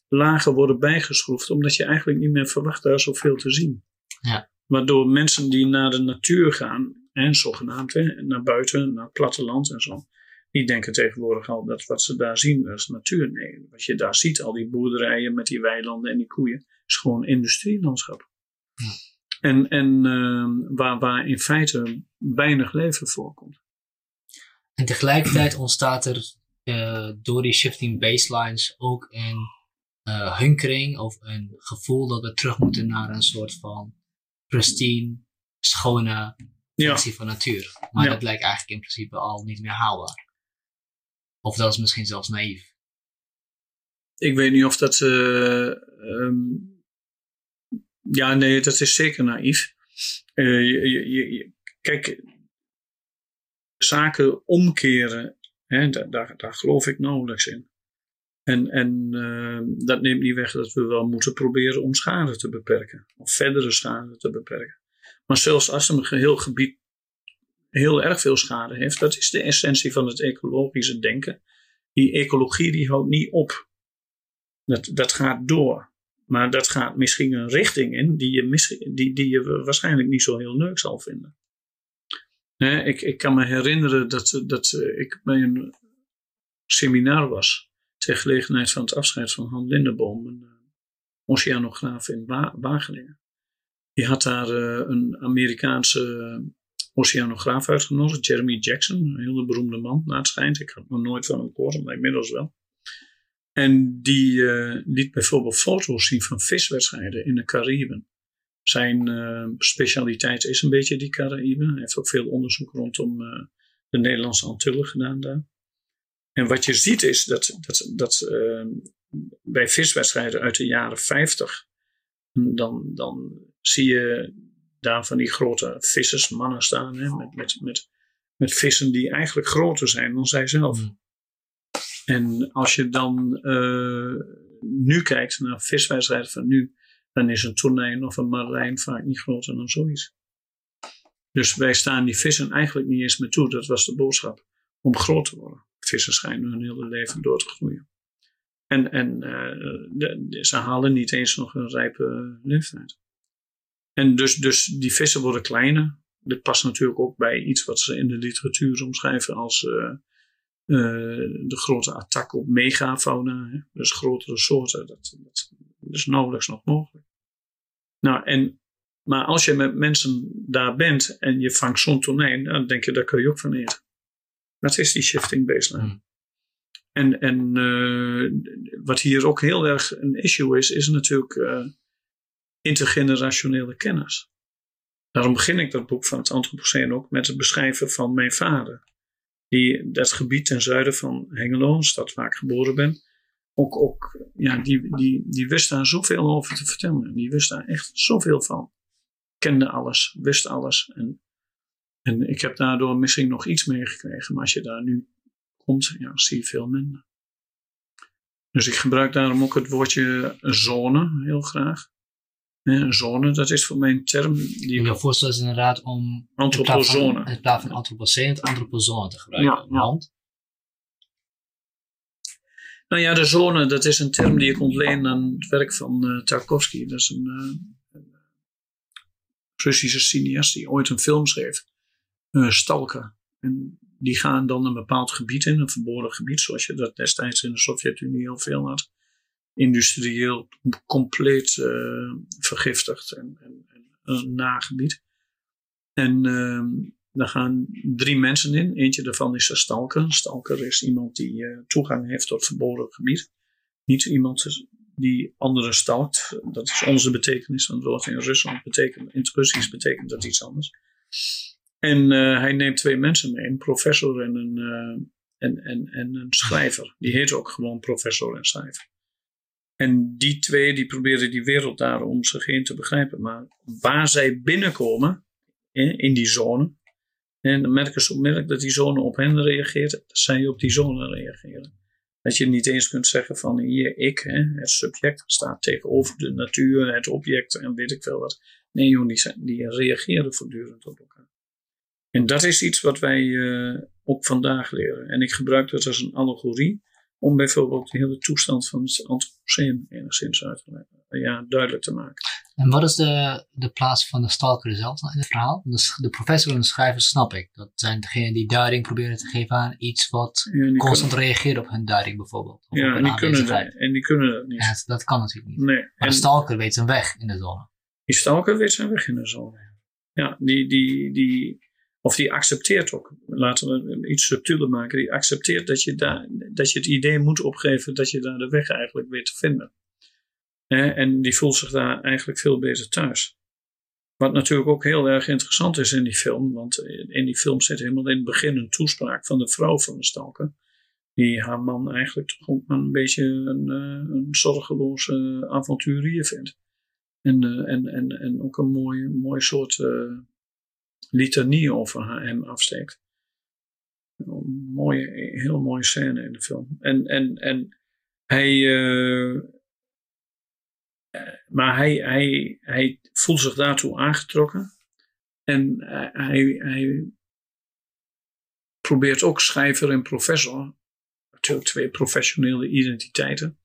lager worden bijgeschroefd, omdat je eigenlijk niet meer verwacht daar zoveel te zien. Ja. Waardoor mensen die naar de natuur gaan, en zogenaamd, hè, naar buiten, naar het platteland en zo, die denken tegenwoordig al dat wat ze daar zien, is natuur. Nee, wat je daar ziet, al die boerderijen met die weilanden en die koeien, is gewoon industrielandschap. Ja. En, en ehm, waar, waar in feite weinig leven voorkomt. En tegelijkertijd ontstaat er eh, door die shifting baselines ook een eh, hunkering of een gevoel dat we terug moeten naar een soort van pristine, schone Ja, versie van natuur. Maar Ja. dat lijkt eigenlijk in principe al niet meer haalbaar. Of dat is misschien zelfs naïef. ik weet niet of dat. ehm, ja, nee, dat is zeker naïef. Je, je, je- je- kijk, zaken omkeren, hè, daar, daar, geloof ik nauwelijks in. En, en ehm, dat neemt niet weg dat we wel moeten proberen om schade te beperken. Of verdere schade te beperken. Maar zelfs als een geheel gebied heel erg veel schade heeft, dat is de essentie van het ecologische denken. Die ecologie die houdt niet op. Dat, dat gaat door. Maar dat gaat misschien een richting in die je, misschien, die, die je waarschijnlijk niet zo heel leuk zal vinden. Ik, ik kan me herinneren dat, dat ik bij een seminar was. Ter gelegenheid van het afscheid van Han Lindeboom, een eh, oceanograaf in Wa- Wageningen. Die had daar eh, een Amerikaanse oceanograaf uitgenodigd, Jeremy Jackson, een hele beroemde man, naar het schijnt. Ik had nog nooit van hem gehoord, maar inmiddels wel. En die eh, liet bijvoorbeeld foto's zien van viswedstrijden in de Cariben. Zijn eh, specialiteit is een beetje die Cariben. Hij heeft ook veel onderzoek rondom eh, de Nederlandse Antillen gedaan daar. En wat je ziet is dat, dat, dat eh, bij viswedstrijden uit de jaren 50, dan, dan zie je daar van die grote vissersmannen staan hè, met, met, met, met vissen die eigenlijk groter zijn dan zij zelf. Mm. En als je dan eh, nu kijkt naar viswedstrijden van nu, dan is een tonijn of een marlijn vaak niet groter dan zoiets. Dus wij staan die vissen eigenlijk niet eens meer toe. Dat was de boodschap. Om groot te worden. Vissen schijnen hun hele leven door te groeien. En, en eh, ze halen niet eens nog een rijpe leeftijd. En dus, dus die vissen worden kleiner. Dit past natuurlijk ook bij iets wat ze in de literatuur omschrijven als eh, eh, de grote attack op megafauna. Hè? Dus grotere soorten. Dat, dat is nauwelijks nog mogelijk. Nou, en, maar als je met mensen daar bent en je vangt zo'n tonijn, dan denk je, daar kun je ook van eten. Dat is die shifting baseline. Hmm. En, en eh, wat hier ook heel erg een issue is, is natuurlijk eh, intergenerationele kennis. Daarom begin ik dat boek van het Anthropoceen ook met het beschrijven van mijn vader. Die dat gebied ten zuiden van Hengelo, een stad waar ik geboren ben, ook, ook ja, die, die, die wist daar zoveel over te vertellen. Die wist daar echt zoveel van. Kende alles, wist alles. En, en ik heb daardoor misschien nog iets meegekregen. Maar als je daar nu komt, ja, zie je veel minder. Dus ik gebruik daarom ook het woordje zone heel graag. Een zone, dat is voor mij een term die... Je voorstel is inderdaad om Antropozone. in plaats van antropoceen het antropozone te gebruiken. Ja, ja. Nou ja, de zone, dat is een term die ik ontleen aan het werk van uh, Tarkovsky. Dat is een, uh, een Russische cineast die ooit een film schreef. Uh, Stalker. En die gaan dan een bepaald gebied in, een verborgen gebied, zoals je dat destijds in de Sovjet-Unie heel veel had. Industrieel compleet vergiftigd en, en, en, een nagebied. En ehm, daar gaan drie mensen in. Eentje daarvan is een stalker. Een stalker is iemand die uh, toegang heeft tot verboden gebied. Niet iemand die anderen stalkt. Dat is onze betekenis het woord in Rusland. Betekent, in Russisch betekent dat iets anders. En uh, hij neemt twee mensen mee. Een professor en een, uh, en, en, en een schrijver. Die heet ook gewoon professor en schrijver. En die twee die proberen die wereld daar om zich heen te begrijpen. Maar waar zij binnenkomen, in, in die zone, en dan merken ze onmiddellijk dat die zone op hen reageert, dat zij op die zone reageren. Dat je niet eens kunt zeggen van hier ik, hè, het subject staat tegenover de natuur, het object en weet ik veel wat. Nee joh, die, die reageren voortdurend op elkaar. En dat is iets wat wij uh, ook vandaag leren. En ik gebruik dat als een allegorie om bijvoorbeeld de hele toestand van het antropoceen enigszins uit te leggen. Ja, duidelijk te maken. En wat is de, de plaats van de stalker zelf in het verhaal? De, de professor en de schrijver snap ik. Dat zijn degenen die duiding proberen te geven aan iets wat ja, constant kunnen, reageert op hun duiding bijvoorbeeld. Ja, en die, kunnen dat, en die kunnen dat niet. Ja, dat kan natuurlijk niet. Nee. Maar en, de stalker weet zijn weg in de zone. Die stalker weet zijn weg in de zone. Ja, die, die, die, of die accepteert ook, laten we iets subtieler maken, die accepteert dat je, daar, dat je het idee moet opgeven dat je daar de weg eigenlijk weet te vinden. En die voelt zich daar eigenlijk veel beter thuis. Wat natuurlijk ook heel erg interessant is in die film, want in die film zit helemaal in het begin een toespraak van de vrouw van de stalker. Die haar man eigenlijk toch ook een beetje een, eh, een zorgeloze avonturier vindt. En, eh, en, en, en ook een mooi, mooi soort uh, litanie over hem afsteekt. Een mooie, heel mooie scène in de film. En, en, en hij, maar hij, hij, hij voelt zich daartoe aangetrokken. En hij, hij probeert ook schrijver en professor, natuurlijk twee professionele identiteiten,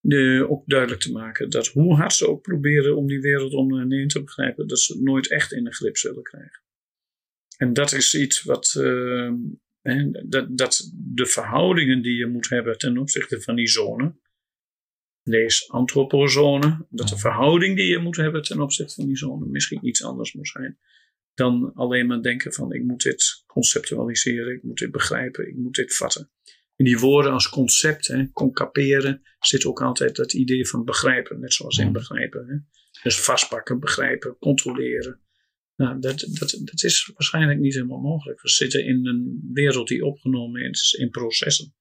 de, ook duidelijk te maken dat hoe hard ze ook proberen om die wereld om hen heen te begrijpen, dat ze het nooit echt in de grip zullen krijgen. En dat is iets wat, uh, dat, dat de verhoudingen die je moet hebben ten opzichte van die zone, lees antropozone, dat de verhouding die je moet hebben ten opzichte van die zone misschien iets anders moet zijn dan alleen maar denken van ik moet dit conceptualiseren, ik moet dit begrijpen, ik moet dit vatten. In die woorden als concept, hè, concaperen, zit ook altijd dat idee van begrijpen, net zoals in begrijpen. Hè. Dus vastpakken, begrijpen, controleren. Nou, dat, dat, dat is waarschijnlijk niet helemaal mogelijk. We zitten in een wereld die opgenomen is in processen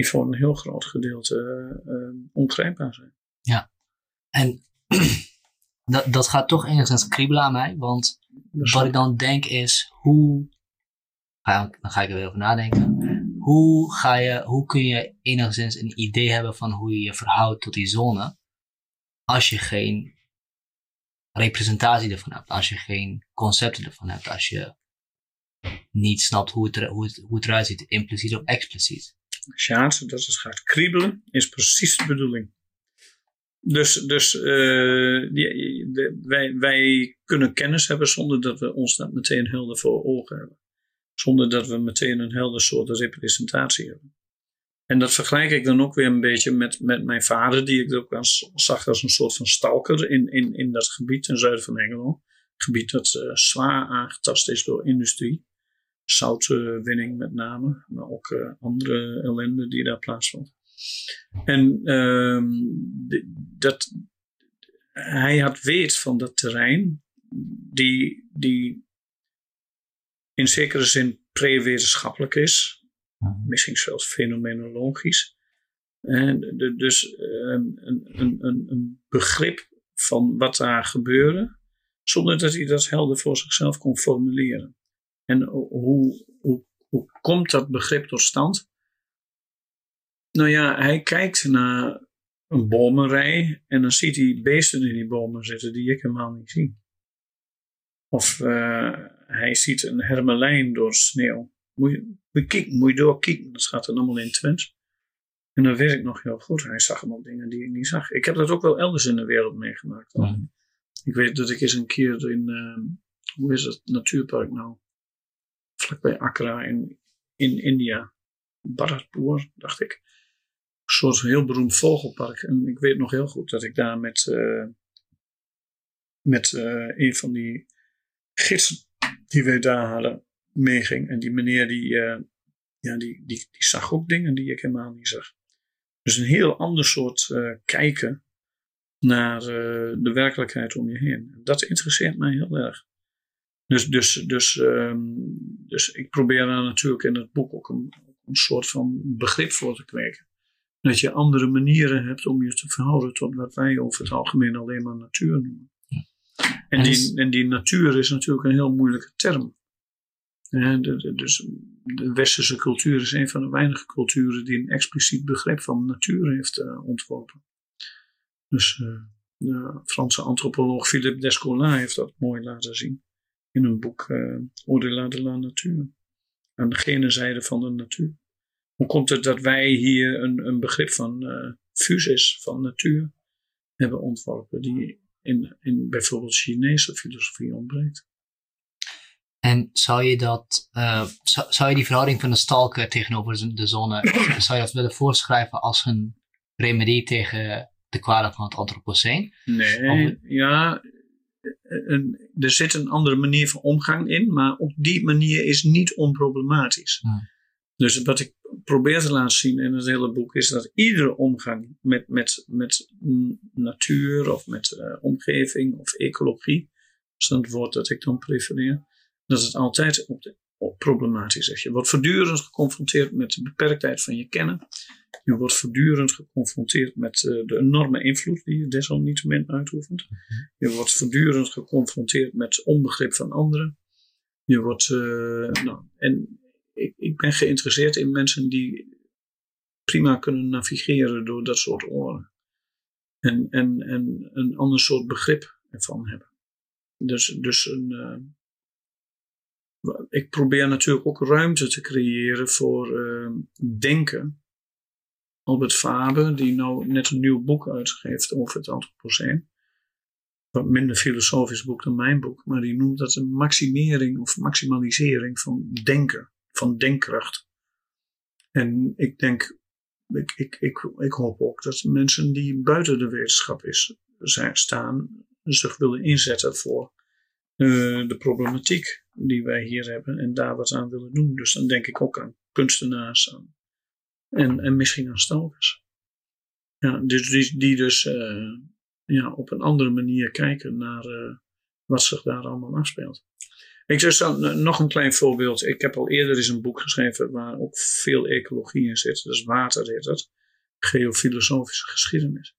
die voor een heel groot gedeelte uh, ongrijpbaar zijn. Ja, en dat, dat gaat toch enigszins kriebelen aan mij, want wat ik dan denk is, hoe, dan ga ik er weer over nadenken, hoe, ga je, hoe kun je enigszins een idee hebben van hoe je je verhoudt tot die zone, als je geen representatie ervan hebt, als je geen concepten ervan hebt, als je niet snapt hoe het, er, hoe het, hoe het eruit ziet, impliciet of expliciet. Sjaat, dat het gaat kriebelen, is precies de bedoeling. Dus, dus uh, die, wij, wij kunnen kennis hebben zonder dat we ons dat meteen helder voor ogen hebben. Zonder dat we meteen een helder soort representatie hebben. En dat vergelijk ik dan ook weer een beetje met, met mijn vader, die ik ook als, zag als een soort van stalker in, in, in dat gebied ten zuiden van Engeland. Een gebied dat uh, zwaar aangetast is door industrie. Zoutwinning met name, maar ook uh, andere ellende die daar plaatsvond. En uh, dat, hij had weet van dat terrein, die, die in zekere zin pre-wetenschappelijk is, Mhm. Misschien zelfs fenomenologisch. En dus ehm, een, een, een, een begrip van wat daar gebeurde, zonder dat hij dat helder voor zichzelf kon formuleren. En hoe, hoe, hoe komt dat begrip tot stand? nou ja, hij kijkt naar een bomenrij en dan ziet hij beesten in die bomen zitten die ik helemaal niet zie. Of uh, hij ziet een hermelijn door sneeuw. Moet je, moet je, kijken, moet je doorkijken, dat gaat dan allemaal in Twents. En dan weet ik nog heel goed, hij zag allemaal dingen die ik niet zag. Ik heb dat ook wel elders in de wereld meegemaakt. Mm. Ik weet dat ik eens een keer in, uh, hoe is het, natuurpark nou? Vlakbij Accra in, in India. Bharatpur, dacht ik. Een soort heel beroemd vogelpark. En ik weet nog heel goed dat ik daar met, uh, met uh, een van die gidsen die wij daar hadden meeging. En die meneer die, uh, ja, die, die, die zag ook dingen die ik helemaal niet zag. Dus een heel ander soort kijken naar de werkelijkheid om je heen. Dat interesseert mij heel erg. Dus, dus, dus, um, dus ik probeer daar natuurlijk in het boek ook een, een soort van begrip voor te kweken. Dat je andere manieren hebt om je te verhouden tot wat wij over het algemeen alleen maar natuur noemen. En die, en die natuur is natuurlijk een heel moeilijke term. dus de westerse cultuur is een van de weinige culturen die een expliciet begrip van natuur heeft uh, ontworpen. Dus uh, de Franse antropoloog Philippe Descola heeft dat mooi laten zien in een boek uh, Au-delà de la nature. Aan de gene zijde van de natuur. Hoe komt het dat wij hier een, een begrip van uh, fusis, van natuur, hebben ontworpen, die in, in bijvoorbeeld Chinese filosofie ontbreekt? En zou je dat, uh, zou, zou, je die verhouding van de stalker tegenover de zone, zou je dat willen voorschrijven als een remedie tegen de kwalen van het antropoceen? Nee, ja, een, er zit een andere manier van omgang in, maar op die manier is niet onproblematisch. Hmm. Dus wat ik probeer te laten zien in het hele boek is dat iedere omgang met, met, met natuur of met uh, omgeving of ecologie, dat is het woord dat ik dan prefereer, dat het altijd op de, problematisch is. Je wordt voortdurend geconfronteerd met de beperktheid van je kennen. Je wordt voortdurend geconfronteerd met uh, de enorme invloed die je desalniettemin uitoefent. Je wordt voortdurend geconfronteerd met onbegrip van anderen. Je wordt, uh, nou, en ik, ik ben geïnteresseerd in mensen die prima kunnen navigeren door dat soort oren. En, en, en een ander soort begrip ervan hebben. Dus, dus een, uh, ik probeer natuurlijk ook ruimte te creëren voor uh, denken. Albert Faber, die nou net een nieuw boek uitgeeft over het antropoceen. Wat minder filosofisch boek dan mijn boek, maar die noemt dat een maximering of maximalisering van denken, van denkkracht. En ik denk, ik, ik, ik, ik hoop ook dat mensen die buiten de wetenschap is, zijn, staan, zich willen inzetten voor uh, de problematiek die wij hier hebben en daar wat aan willen doen. Dus dan denk ik ook aan kunstenaars en, en misschien aan stalkers. Ja, dus die, die dus uh, ja, op een andere manier kijken naar uh, wat zich daar allemaal afspeelt. Ik dus dan nog een klein voorbeeld. Ik heb al eerder eens een boek geschreven waar ook veel ecologie in zit. Dus water heet dat. Geofilosofische geschiedenis.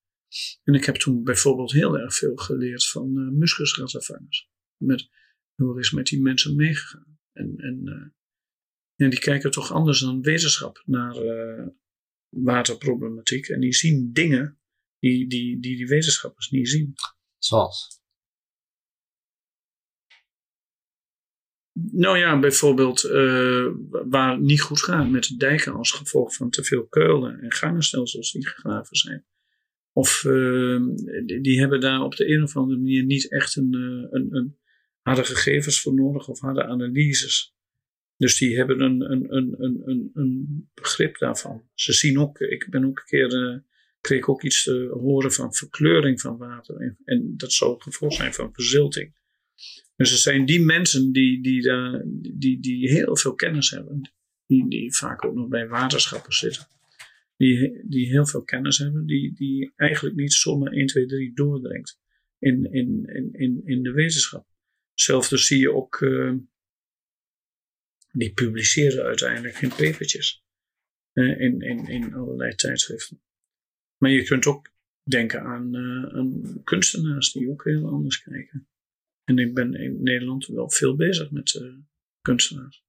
En ik heb toen bijvoorbeeld heel erg veel geleerd van uh. Met is met die mensen meegegaan? En, en, uh, en die kijken toch anders dan wetenschap naar uh, waterproblematiek. En die zien dingen die die, die, die wetenschappers niet zien. Zoals? Nou ja, bijvoorbeeld uh, waar het niet goed gaat met de dijken als gevolg van te veel keulen en gangenstelsels die gegraven zijn. Of uh, die, die, hebben daar op de een of andere manier niet echt een, een, een, hadden gegevens voor nodig of hadden analyses. Dus die hebben een, een, een, een, een begrip daarvan. Ze zien ook, ik ben ook een keer, uh, kreeg ook iets te horen van verkleuring van water. En, en dat zou het gevolg zijn van verzilting. Dus het zijn die mensen die, die, die, die heel veel kennis hebben. Die, die vaak ook nog bij waterschappen zitten. Die, die heel veel kennis hebben. Die, die eigenlijk niet zomaar 1, 2, 3 doordringt in, in, in, in de wetenschap. Hetzelfde zie je ook, uh, die publiceren uiteindelijk in papertjes. Uh, in, in, in allerlei tijdschriften. Maar je kunt ook denken aan, uh, aan kunstenaars die ook heel anders kijken. En ik ben in Nederland wel veel bezig met kunstenaars.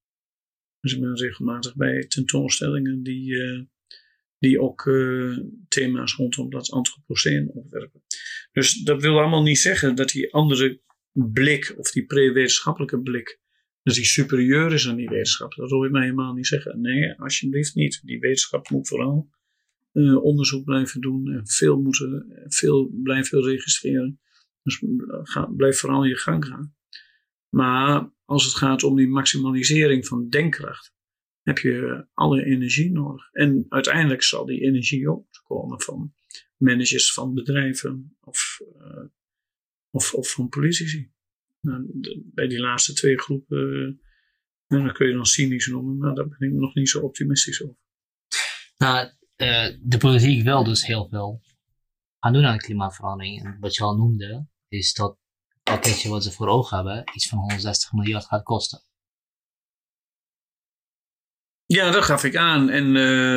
Dus ik ben regelmatig bij tentoonstellingen die, die ook thema's rondom dat antropoceen opwerpen. Dus dat wil allemaal niet zeggen dat die andere blik, of die pre-wetenschappelijke blik, dat die superieur is aan die wetenschap. Dat wil ik mij helemaal niet zeggen. Nee, alsjeblieft niet. Die wetenschap moet vooral uh, onderzoek blijven doen en veel, moeten, veel blijven registreren. Dus ga, blijf vooral je gang gaan. Maar als het gaat om die maximalisering van denkkracht, heb je alle energie nodig. En uiteindelijk zal die energie ook komen van managers van bedrijven of, uh, of, of van politici. Nou, bij die laatste twee groepen, uh, dat kun je dan cynisch noemen, maar daar ben ik nog niet zo optimistisch over. Nou, uh, de politiek wil dus heel veel gaan doen aan de klimaatverandering. En wat je al noemde, is dat het pakketje wat ze voor ogen hebben iets van 160 miljard gaat kosten. Ja, dat gaf ik aan. En, uh,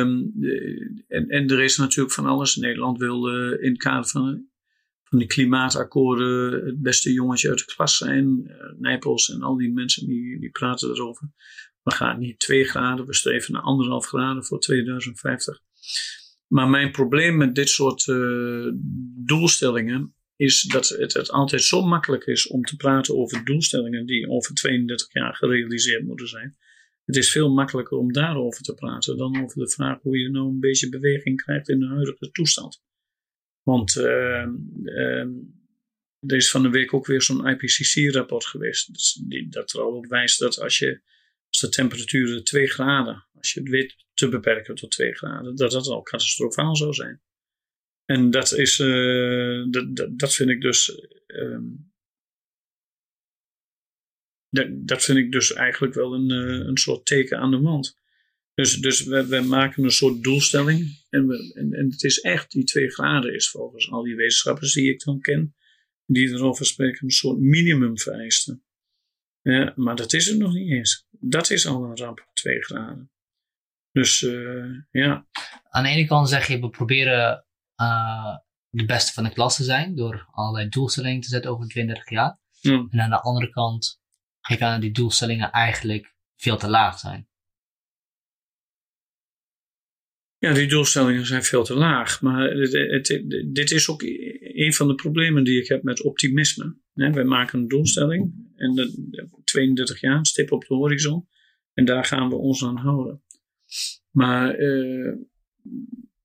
en, en er is natuurlijk van alles. Nederland wil uh, in het kader van, van die klimaatakkoorden het beste jongetje uit de klas zijn. Uh, Nijpels en al die mensen die, die praten erover. We gaan niet 2 graden, we streven naar anderhalf graden voor 2050. Maar mijn probleem met dit soort uh, doelstellingen is dat het, het altijd zo makkelijk is om te praten over doelstellingen die over 32 jaar gerealiseerd moeten zijn. Het is veel makkelijker om daarover te praten dan over de vraag hoe je nou een beetje beweging krijgt in de huidige toestand. Want uh, uh, er is van de week ook weer zo'n IPCC-rapport geweest. Dat, er wijst dat als, je, als de temperatuur 2 graden, als je het weet te beperken tot 2 graden, dat dat al catastrofaal zou zijn. En dat is, uh, dat, dat, vind ik dus um, dat, vind ik dus eigenlijk wel een, uh, een soort teken aan de wand. Dus, dus we, we maken een soort doelstelling. En, we, en, en het is echt, die twee graden is volgens al die wetenschappers die ik dan ken, die erover spreken, een soort minimum vereisten. Ja, maar dat is het nog niet eens. Dat is al een ramp, twee graden. Dus uh, ja. Aan de ene kant zeg je, we proberen uh, de beste van de klas te zijn door allerlei doelstellingen te zetten over 32 jaar. En aan de andere kant geef aan dat die doelstellingen eigenlijk veel te laag zijn. Ja, die doelstellingen zijn veel te laag. Maar het, dit is ook een van de problemen die ik heb met optimisme. wij maken een doelstelling en de, 32 jaar, stip op de horizon. En daar gaan we ons aan houden. Maar uh,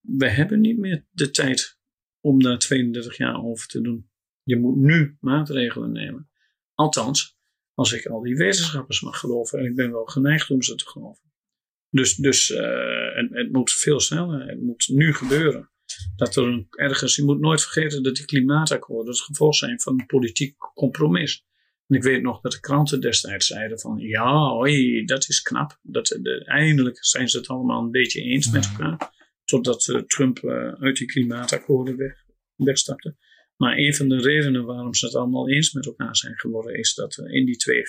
we hebben niet meer de tijd om daar 32 jaar over te doen. Je moet nu maatregelen nemen. Althans, als ik al die wetenschappers mag geloven. En ik ben wel geneigd om ze te geloven. Dus, dus uh, en, het moet veel sneller. Het moet nu gebeuren. Dat er een, ergens, je moet nooit vergeten dat die klimaatakkoorden het gevolg zijn van een politiek compromis. En ik weet nog dat de kranten destijds zeiden van ja, hoi, dat is knap. Dat, de, eindelijk zijn ze het allemaal een beetje eens met elkaar. Totdat uh, Trump uh, uit die klimaatakkoorden weg, wegstapte. Maar een van de redenen waarom ze het allemaal eens met elkaar zijn geworden, is dat in die twee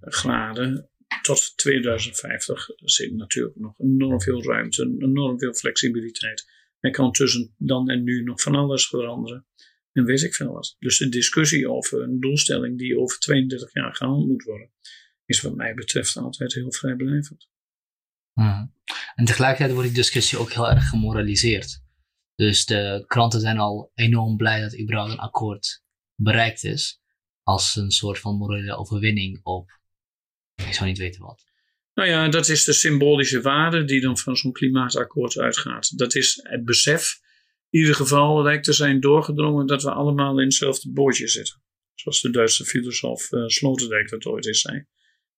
graden tot 2050 zit natuurlijk nog enorm veel ruimte, enorm veel flexibiliteit. Er kan tussen dan en nu nog van alles veranderen. En weet ik veel wat. Dus de discussie over een doelstelling die over 32 jaar gehaald moet worden, is wat mij betreft altijd heel vrijblijvend. Hmm. En tegelijkertijd wordt die discussie ook heel erg gemoraliseerd. Dus de kranten zijn al enorm blij dat überhaupt een akkoord bereikt is. Als een soort van morele overwinning op. Ik zou niet weten wat. Nou ja, dat is de symbolische waarde die dan van zo'n klimaatakkoord uitgaat. Dat is het besef. In ieder geval lijkt te zijn doorgedrongen dat we allemaal in hetzelfde bootje zitten. Zoals de Duitse filosoof uh, Sloterdijk dat ooit eens zei.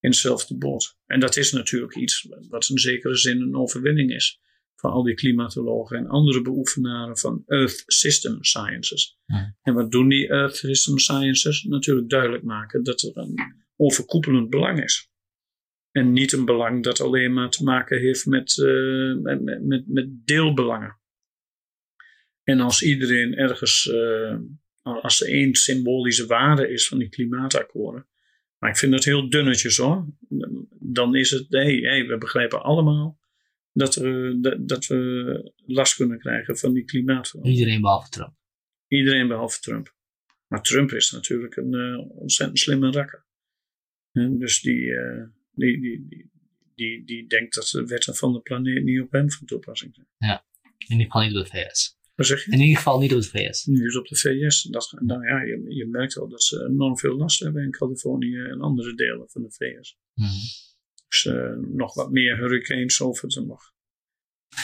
In hetzelfde boot. En dat is natuurlijk iets wat in zekere zin een overwinning is van al die klimatologen en andere beoefenaren van Earth System Sciences. Ja. En wat doen die Earth System Sciences? Natuurlijk duidelijk maken dat er een overkoepelend belang is. En niet een belang dat alleen maar te maken heeft met, uh, met, met, met, deelbelangen. En als iedereen ergens, uh, als er één symbolische waarde is van die klimaatakkoorden, maar ik vind het heel dunnetjes hoor, dan is het, nee, hey, we begrijpen allemaal dat we, dat, dat we last kunnen krijgen van die klimaatverandering. Iedereen behalve Trump. Iedereen behalve Trump. Maar Trump is natuurlijk een uh, ontzettend slimme rakker. Dus die, uh, die, die, die, die, denkt dat de wetten van de planeet niet op hem van toepassing zijn. In ieder geval niet op de VS. Wat zeg je? In ieder geval niet op de VS. Nu op de VS. Dat, nou ja, je, je merkt wel dat ze enorm veel last hebben in Californië en andere delen van de VS. Mhm. Dus eh, nog wat meer hurricanes over te nog.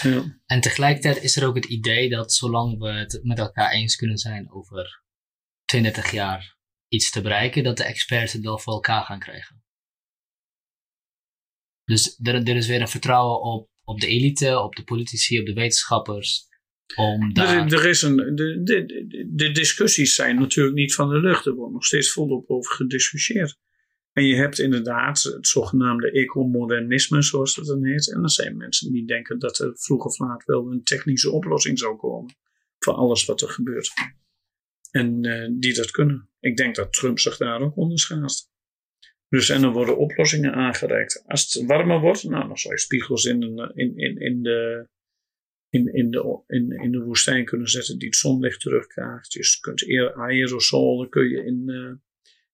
Ja. En tegelijkertijd is er ook het idee dat zolang we het met elkaar eens kunnen zijn over 32 jaar iets te bereiken, dat de experts het wel voor elkaar gaan krijgen. Dus er, er is weer een vertrouwen op, op de elite, op de politici, op de wetenschappers. Om daar... Er, er is een, de, de, discussies zijn natuurlijk niet van de lucht. Er wordt nog steeds volop over gediscussieerd. En je hebt inderdaad het zogenaamde ecomodernisme, zoals dat dan heet. En er zijn mensen die denken dat er vroeg of laat wel een technische oplossing zou komen voor alles wat er gebeurt. En eh, die dat kunnen. Ik denk dat Trump zich daar ook onder schaast. Dus en er worden oplossingen aangereikt. Als het warmer wordt, nou, dan zou je spiegels in, een, in, in, in, de, in, in, de, in, in de woestijn kunnen zetten die het zonlicht terugkrijgt. Dus je kunt aerosolen kun je in, eh,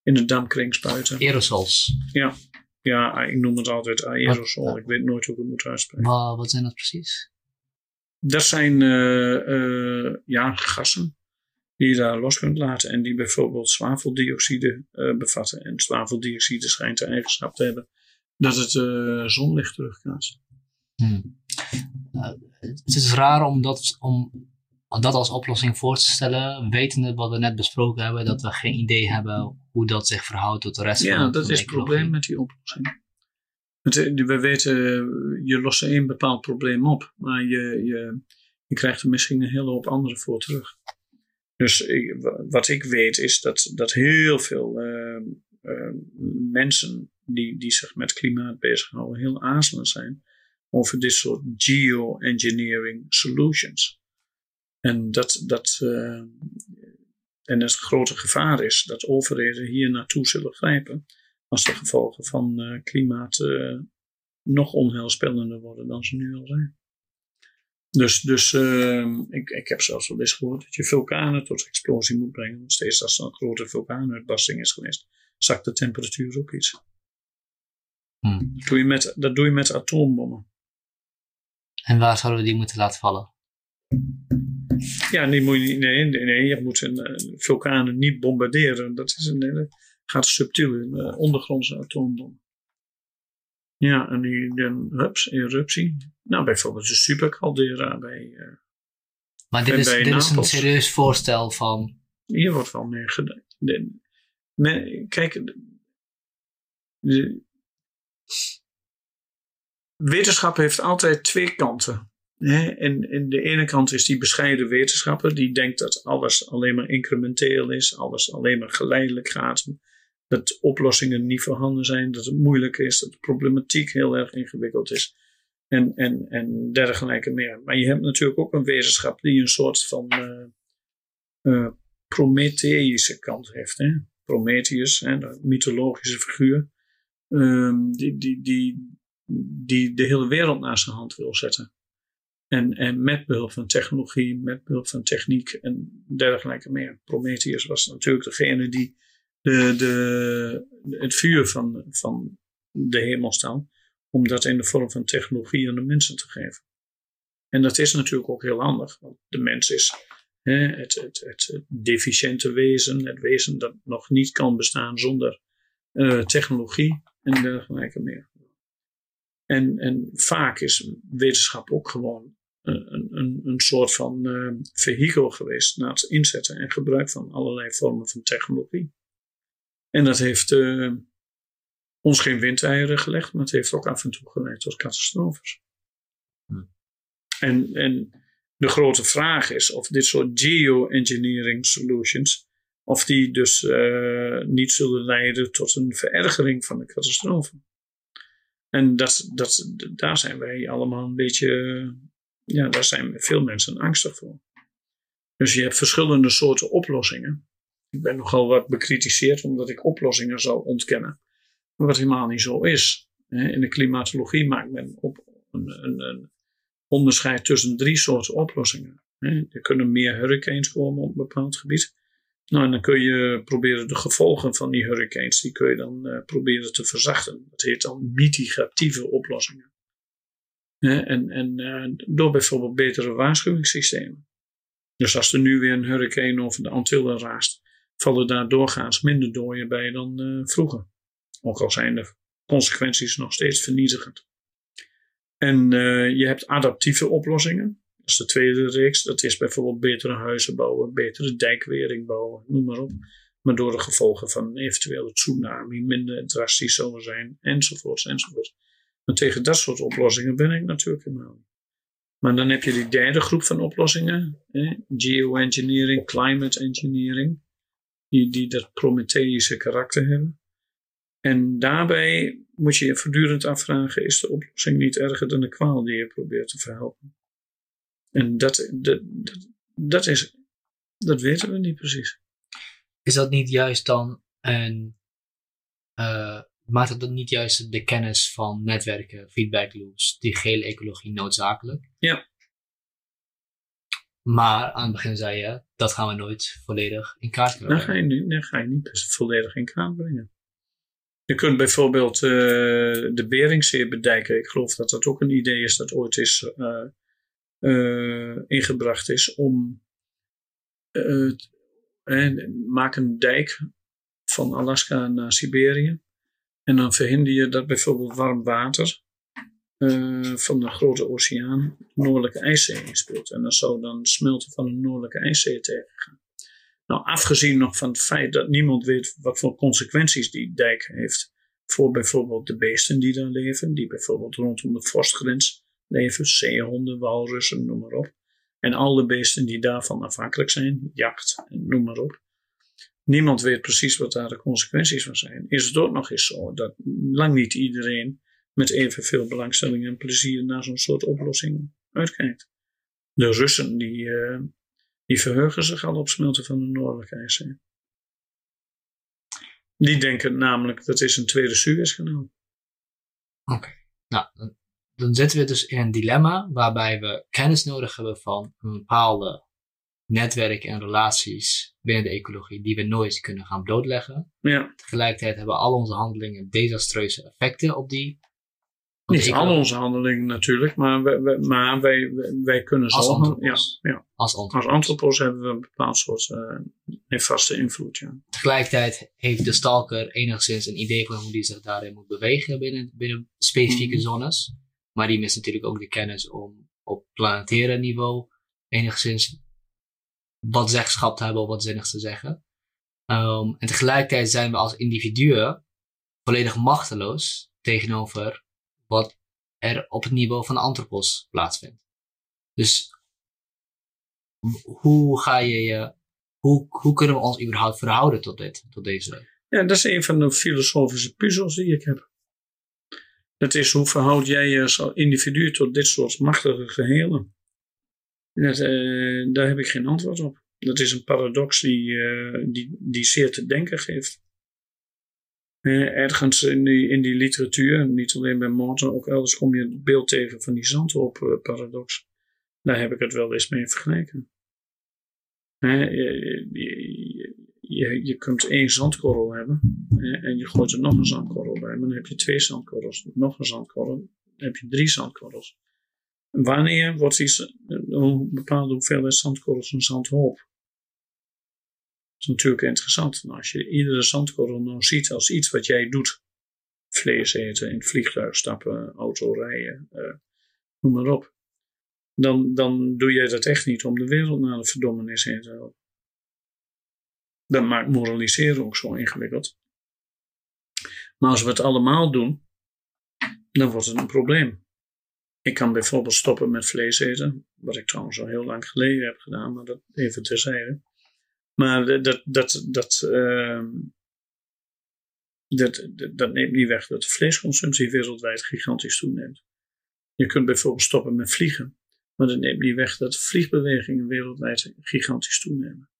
in de dampkring spuiten. Aerosols. Ja. ja, ik noem het altijd aerosol. Wat? Ik weet nooit hoe ik het moet uitspreken. Wat, wat zijn dat precies? Dat zijn eh, eh, ja, gassen die je daar los kunt laten en die bijvoorbeeld zwaveldioxide eh, bevatten. En zwaveldioxide schijnt de eigenschap te hebben dat het eh, zonlicht terugkaatst. Hmm. Uh, het is raar om dat, om dat als oplossing voor te stellen, wetende wat we net besproken hebben, dat we geen idee hebben hoe dat zich verhoudt tot de rest van Ja, de dat van is het probleem met die oplossing. Het, eh, we weten, je lost één bepaald probleem op, maar je, je, je krijgt er misschien een hele hoop andere voor terug. Dus wat ik weet is dat, dat heel veel uh, uh, mensen die, die zich met klimaat bezighouden heel aarzelend zijn over dit soort geoengineering solutions. En dat, dat, uh, en het grote gevaar is dat overheden hier naartoe zullen grijpen als de gevolgen van uh, klimaat uh, nog onheilspellender worden dan ze nu al zijn. Dus, dus uh, ik, ik heb zelfs wel eens gehoord dat je vulkanen tot explosie moet brengen. Want steeds als er een grote vulkaanuitbarsting is geweest, zakt de temperatuur ook iets. Hmm. Dat, doe je met, dat doe je met atoombommen. En waar zouden we die moeten laten vallen? Ja, die moet je, nee, nee, nee, je moet een, uh, vulkanen niet bombarderen. Dat is een hele, gaat subtiel in, uh, ondergrondse atoombom. Ja, en die, dan, hups, eruptie. Nou, bijvoorbeeld de supercaldera bij. Uh, maar dit, bij, is, bij dit is een serieus voorstel van. Hier wordt wel meer gedaan. De, me, kijk, de, de, wetenschap heeft altijd twee kanten. Hè? En, en de ene kant is die bescheiden wetenschapper, die denkt dat alles alleen maar incrementeel is, alles alleen maar geleidelijk gaat dat oplossingen niet voorhanden zijn, dat het moeilijk is, dat de problematiek heel erg ingewikkeld is en, en, en dergelijke meer. Maar je hebt natuurlijk ook een wetenschap die een soort van uh, Prometheïsche kant heeft. Hè? Prometheus, hè, de mythologische figuur, um, die, die, die, die de hele wereld naar zijn hand wil zetten. En, en met behulp van technologie, met behulp van techniek en dergelijke meer. Prometheus was natuurlijk degene die de, de, het vuur van, van de hemel staan, om dat in de vorm van technologie aan de mensen te geven. En dat is natuurlijk ook heel handig, want de mens is hè, het, het, het, deficiënte wezen, het wezen dat nog niet kan bestaan zonder uh, technologie en dergelijke meer. En, en vaak is wetenschap ook gewoon een, een, een soort van uh, vehikel geweest naar het inzetten en gebruik van allerlei vormen van technologie. En dat heeft ons geen windeieren gelegd, maar het heeft ook af en toe geleid tot catastrofes. Hm. En, en de grote vraag is of dit soort geoengineering solutions, of die dus uh, niet zullen leiden tot een verergering van de catastrofe. En dat, dat, daar zijn wij allemaal een beetje, ja, daar zijn veel mensen angstig voor. Dus je hebt verschillende soorten oplossingen. Ik ben nogal wat bekritiseerd omdat ik oplossingen zou ontkennen. Wat helemaal niet zo is. In de klimatologie maakt men op een, een, een onderscheid tussen drie soorten oplossingen. Er kunnen meer hurricanes komen op een bepaald gebied. Nou, en dan kun je proberen de gevolgen van die hurricanes, die kun je dan uh, proberen te verzachten. Dat heet dan mitigatieve oplossingen. en en uh, door bijvoorbeeld betere waarschuwingssystemen. Dus als er nu weer een hurricane over de Antillen raast, vallen daar doorgaans minder dooien bij dan uh, vroeger. Ook al zijn de consequenties nog steeds vernietigend. En je hebt adaptieve oplossingen. Dat is de tweede reeks. Dat is bijvoorbeeld betere huizen bouwen, betere dijkwering bouwen, noem maar op. Maar door de gevolgen van eventuele tsunami minder drastisch zullen zijn, enzovoorts, enzovoorts. Maar tegen dat soort oplossingen ben ik natuurlijk helemaal. Maar dan heb je die derde groep van oplossingen. Eh, geoengineering, climate engineering. Die, die dat Prometheïsche karakter hebben. En daarbij moet je je voortdurend afvragen: is de oplossing niet erger dan de kwaal die je probeert te verhelpen? En dat, dat, dat, is, dat weten we niet precies. Is dat niet juist dan een. Uh, maakt het dan niet juist de kennis van netwerken, feedback loops, die gele ecologie noodzakelijk? Ja. Maar aan het begin zei je, dat gaan we nooit volledig in kaart brengen. Dan ga je niet, ga je niet volledig in kaart brengen. Je kunt bijvoorbeeld uh, de Beringzee bedijken. Ik geloof dat dat ook een idee is dat ooit is uh, uh, ingebracht is om maak een dijk van Alaska naar Siberië. En dan verhinder je dat bijvoorbeeld warm water van de grote oceaan de noordelijke ijszee inspeelt. En dat zou dan smelten van de noordelijke ijszee tegengaan. Nou, afgezien nog van het feit dat niemand weet wat voor consequenties die dijk heeft voor bijvoorbeeld de beesten die daar leven, die bijvoorbeeld rondom de vorstgrens leven, zeehonden, walrussen, noem maar op. En alle beesten die daarvan afhankelijk zijn, jacht, noem maar op. Niemand weet precies wat daar de consequenties van zijn. Is het ook nog eens zo dat lang niet iedereen met evenveel belangstelling en plezier naar zo'n soort oplossing uitkijkt. De Russen die, uh, die verheugen zich al op smelten van de Noordelijke IJszee. Die denken namelijk dat is een tweede Suezkanaal. Oké, nou dan zitten we dus in een dilemma waarbij we kennis nodig hebben van een bepaalde netwerk en relaties binnen de ecologie die we nooit kunnen gaan blootleggen. Ja. Tegelijkertijd hebben al onze handelingen desastreuze effecten op die. Niet al onze handelingen natuurlijk, maar wij, maar wij, wij, kunnen als zorgen. Ja, ja. Als antropos. Als hebben we een bepaald soort uh, nefaste invloed. Ja. Tegelijkertijd heeft de stalker enigszins een idee van hoe die zich daarin moet bewegen binnen, binnen specifieke mm. zones. Maar die mist natuurlijk ook de kennis om op planetaire niveau enigszins wat zeggenschap te hebben of wat zinnigs te zeggen. Um, en tegelijkertijd zijn we als individuen volledig machteloos tegenover wat er op het niveau van de antropos plaatsvindt. Dus hoe ga je je, hoe, hoe kunnen we ons überhaupt verhouden tot dit, tot deze? Ja, dat is een van de filosofische puzzels die ik heb. Dat is hoe verhoud jij je als individu tot dit soort machtige gehelen? Uh, daar heb ik geen antwoord op. Dat is een paradox die, uh, die, die zeer te denken geeft. Uh, ergens in die, in die literatuur, niet alleen bij Morton, ook elders kom je het beeld tegen van die zandhoop-paradox. Daar heb ik het wel eens mee vergeleken. Je, je, je kunt één zandkorrel hebben en je gooit er nog een zandkorrel bij. Maar dan heb je twee zandkorrels, nog een zandkorrel, dan heb je drie zandkorrels. Wanneer wordt die, een bepaalde hoeveelheid zandkorrels een zandhoop? Is natuurlijk interessant. Nou, als je iedere zandkorrel nou ziet als iets wat jij doet, vlees eten, in het vliegtuig stappen, auto rijden, uh, noem maar op. Dan, dan doe jij dat echt niet om de wereld naar de verdommenis heen te helpen. Dat maakt moraliseren ook zo ingewikkeld. Maar als we het allemaal doen, dan wordt het een probleem. Ik kan bijvoorbeeld stoppen met vlees eten, wat ik trouwens al heel lang geleden heb gedaan, maar dat even terzijde. Maar dat, dat, dat, uh, dat, dat, dat, neemt niet weg dat de vleesconsumptie wereldwijd gigantisch toeneemt. Je kunt bijvoorbeeld stoppen met vliegen, maar dat neemt niet weg dat vliegbewegingen wereldwijd gigantisch toenemen.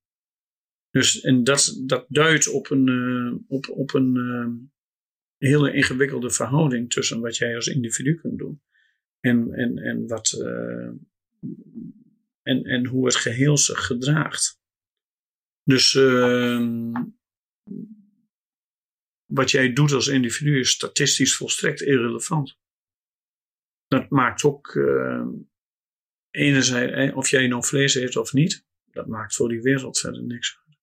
Dus, en dat, dat duidt op een, uh, op, op een uh, hele ingewikkelde verhouding tussen wat jij als individu kunt doen en, en, en, wat, uh, en, en hoe het geheel zich gedraagt. Dus ehm, wat jij doet als individu is statistisch volstrekt irrelevant. Dat maakt ook uh, enerzijds, of jij nou vlees eet of niet, dat maakt voor die wereld verder niks uit.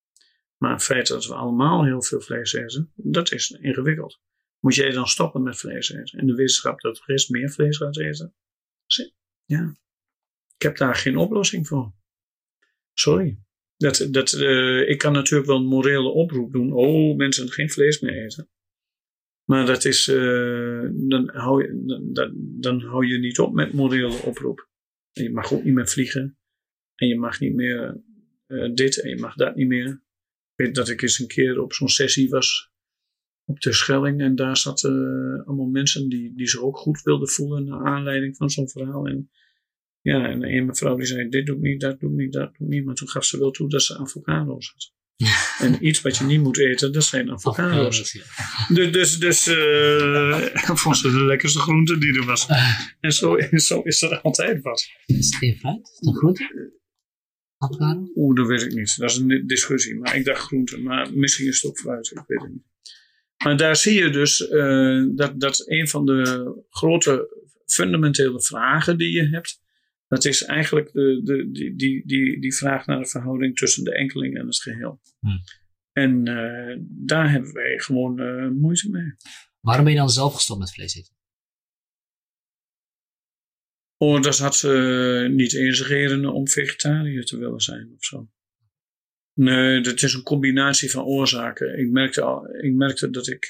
Maar het feit dat we allemaal heel veel vlees eten, dat is ingewikkeld. Moet jij dan stoppen met vlees eten? En de wetenschap dat er is meer vlees gaat eten? Ja. Ik heb daar geen oplossing voor. Sorry. Dat, dat, uh, ik kan natuurlijk wel een morele oproep doen. Oh, mensen geen vlees meer eten. Maar dat is, uh, dan, hou je, dan, dan hou je niet op met morele oproep. Je mag ook niet meer vliegen. En je mag niet meer uh, dit en je mag dat niet meer. Ik weet dat ik eens een keer op zo'n sessie was op de Schelling. En daar zaten allemaal mensen die, die zich ook goed wilden voelen naar aanleiding van zo'n verhaal. En ja, en een mevrouw die zei, dit doe ik niet, dat doe ik niet, dat doe ik niet. Maar toen gaf ze wel toe dat ze avocado's had. en iets wat je niet moet eten, dat zijn avocado's. Dus, dus, dus uh, vond ze de lekkerste groente die er was. En zo, zo is er altijd wat. Is het geen fruit? Is het een groente? Avocado? Oeh, dat weet ik niet. Dat is een discussie. Maar ik dacht groente. Maar misschien is het ook fruit. Ik weet het niet. Maar daar zie je dus uh, dat, dat een van de grote fundamentele vragen die je hebt, dat is eigenlijk de, de, die, die, die, die vraag naar de verhouding tussen de enkeling en het geheel. Hm. En uh, daar hebben wij gewoon uh, moeite mee. Waarom ben je dan zelf gestopt met vlees eten? Oh, dat had uh, niet eens redenen om vegetariër te willen zijn of zo. Nee, dat is een combinatie van oorzaken. Ik merkte, al, ik merkte dat ik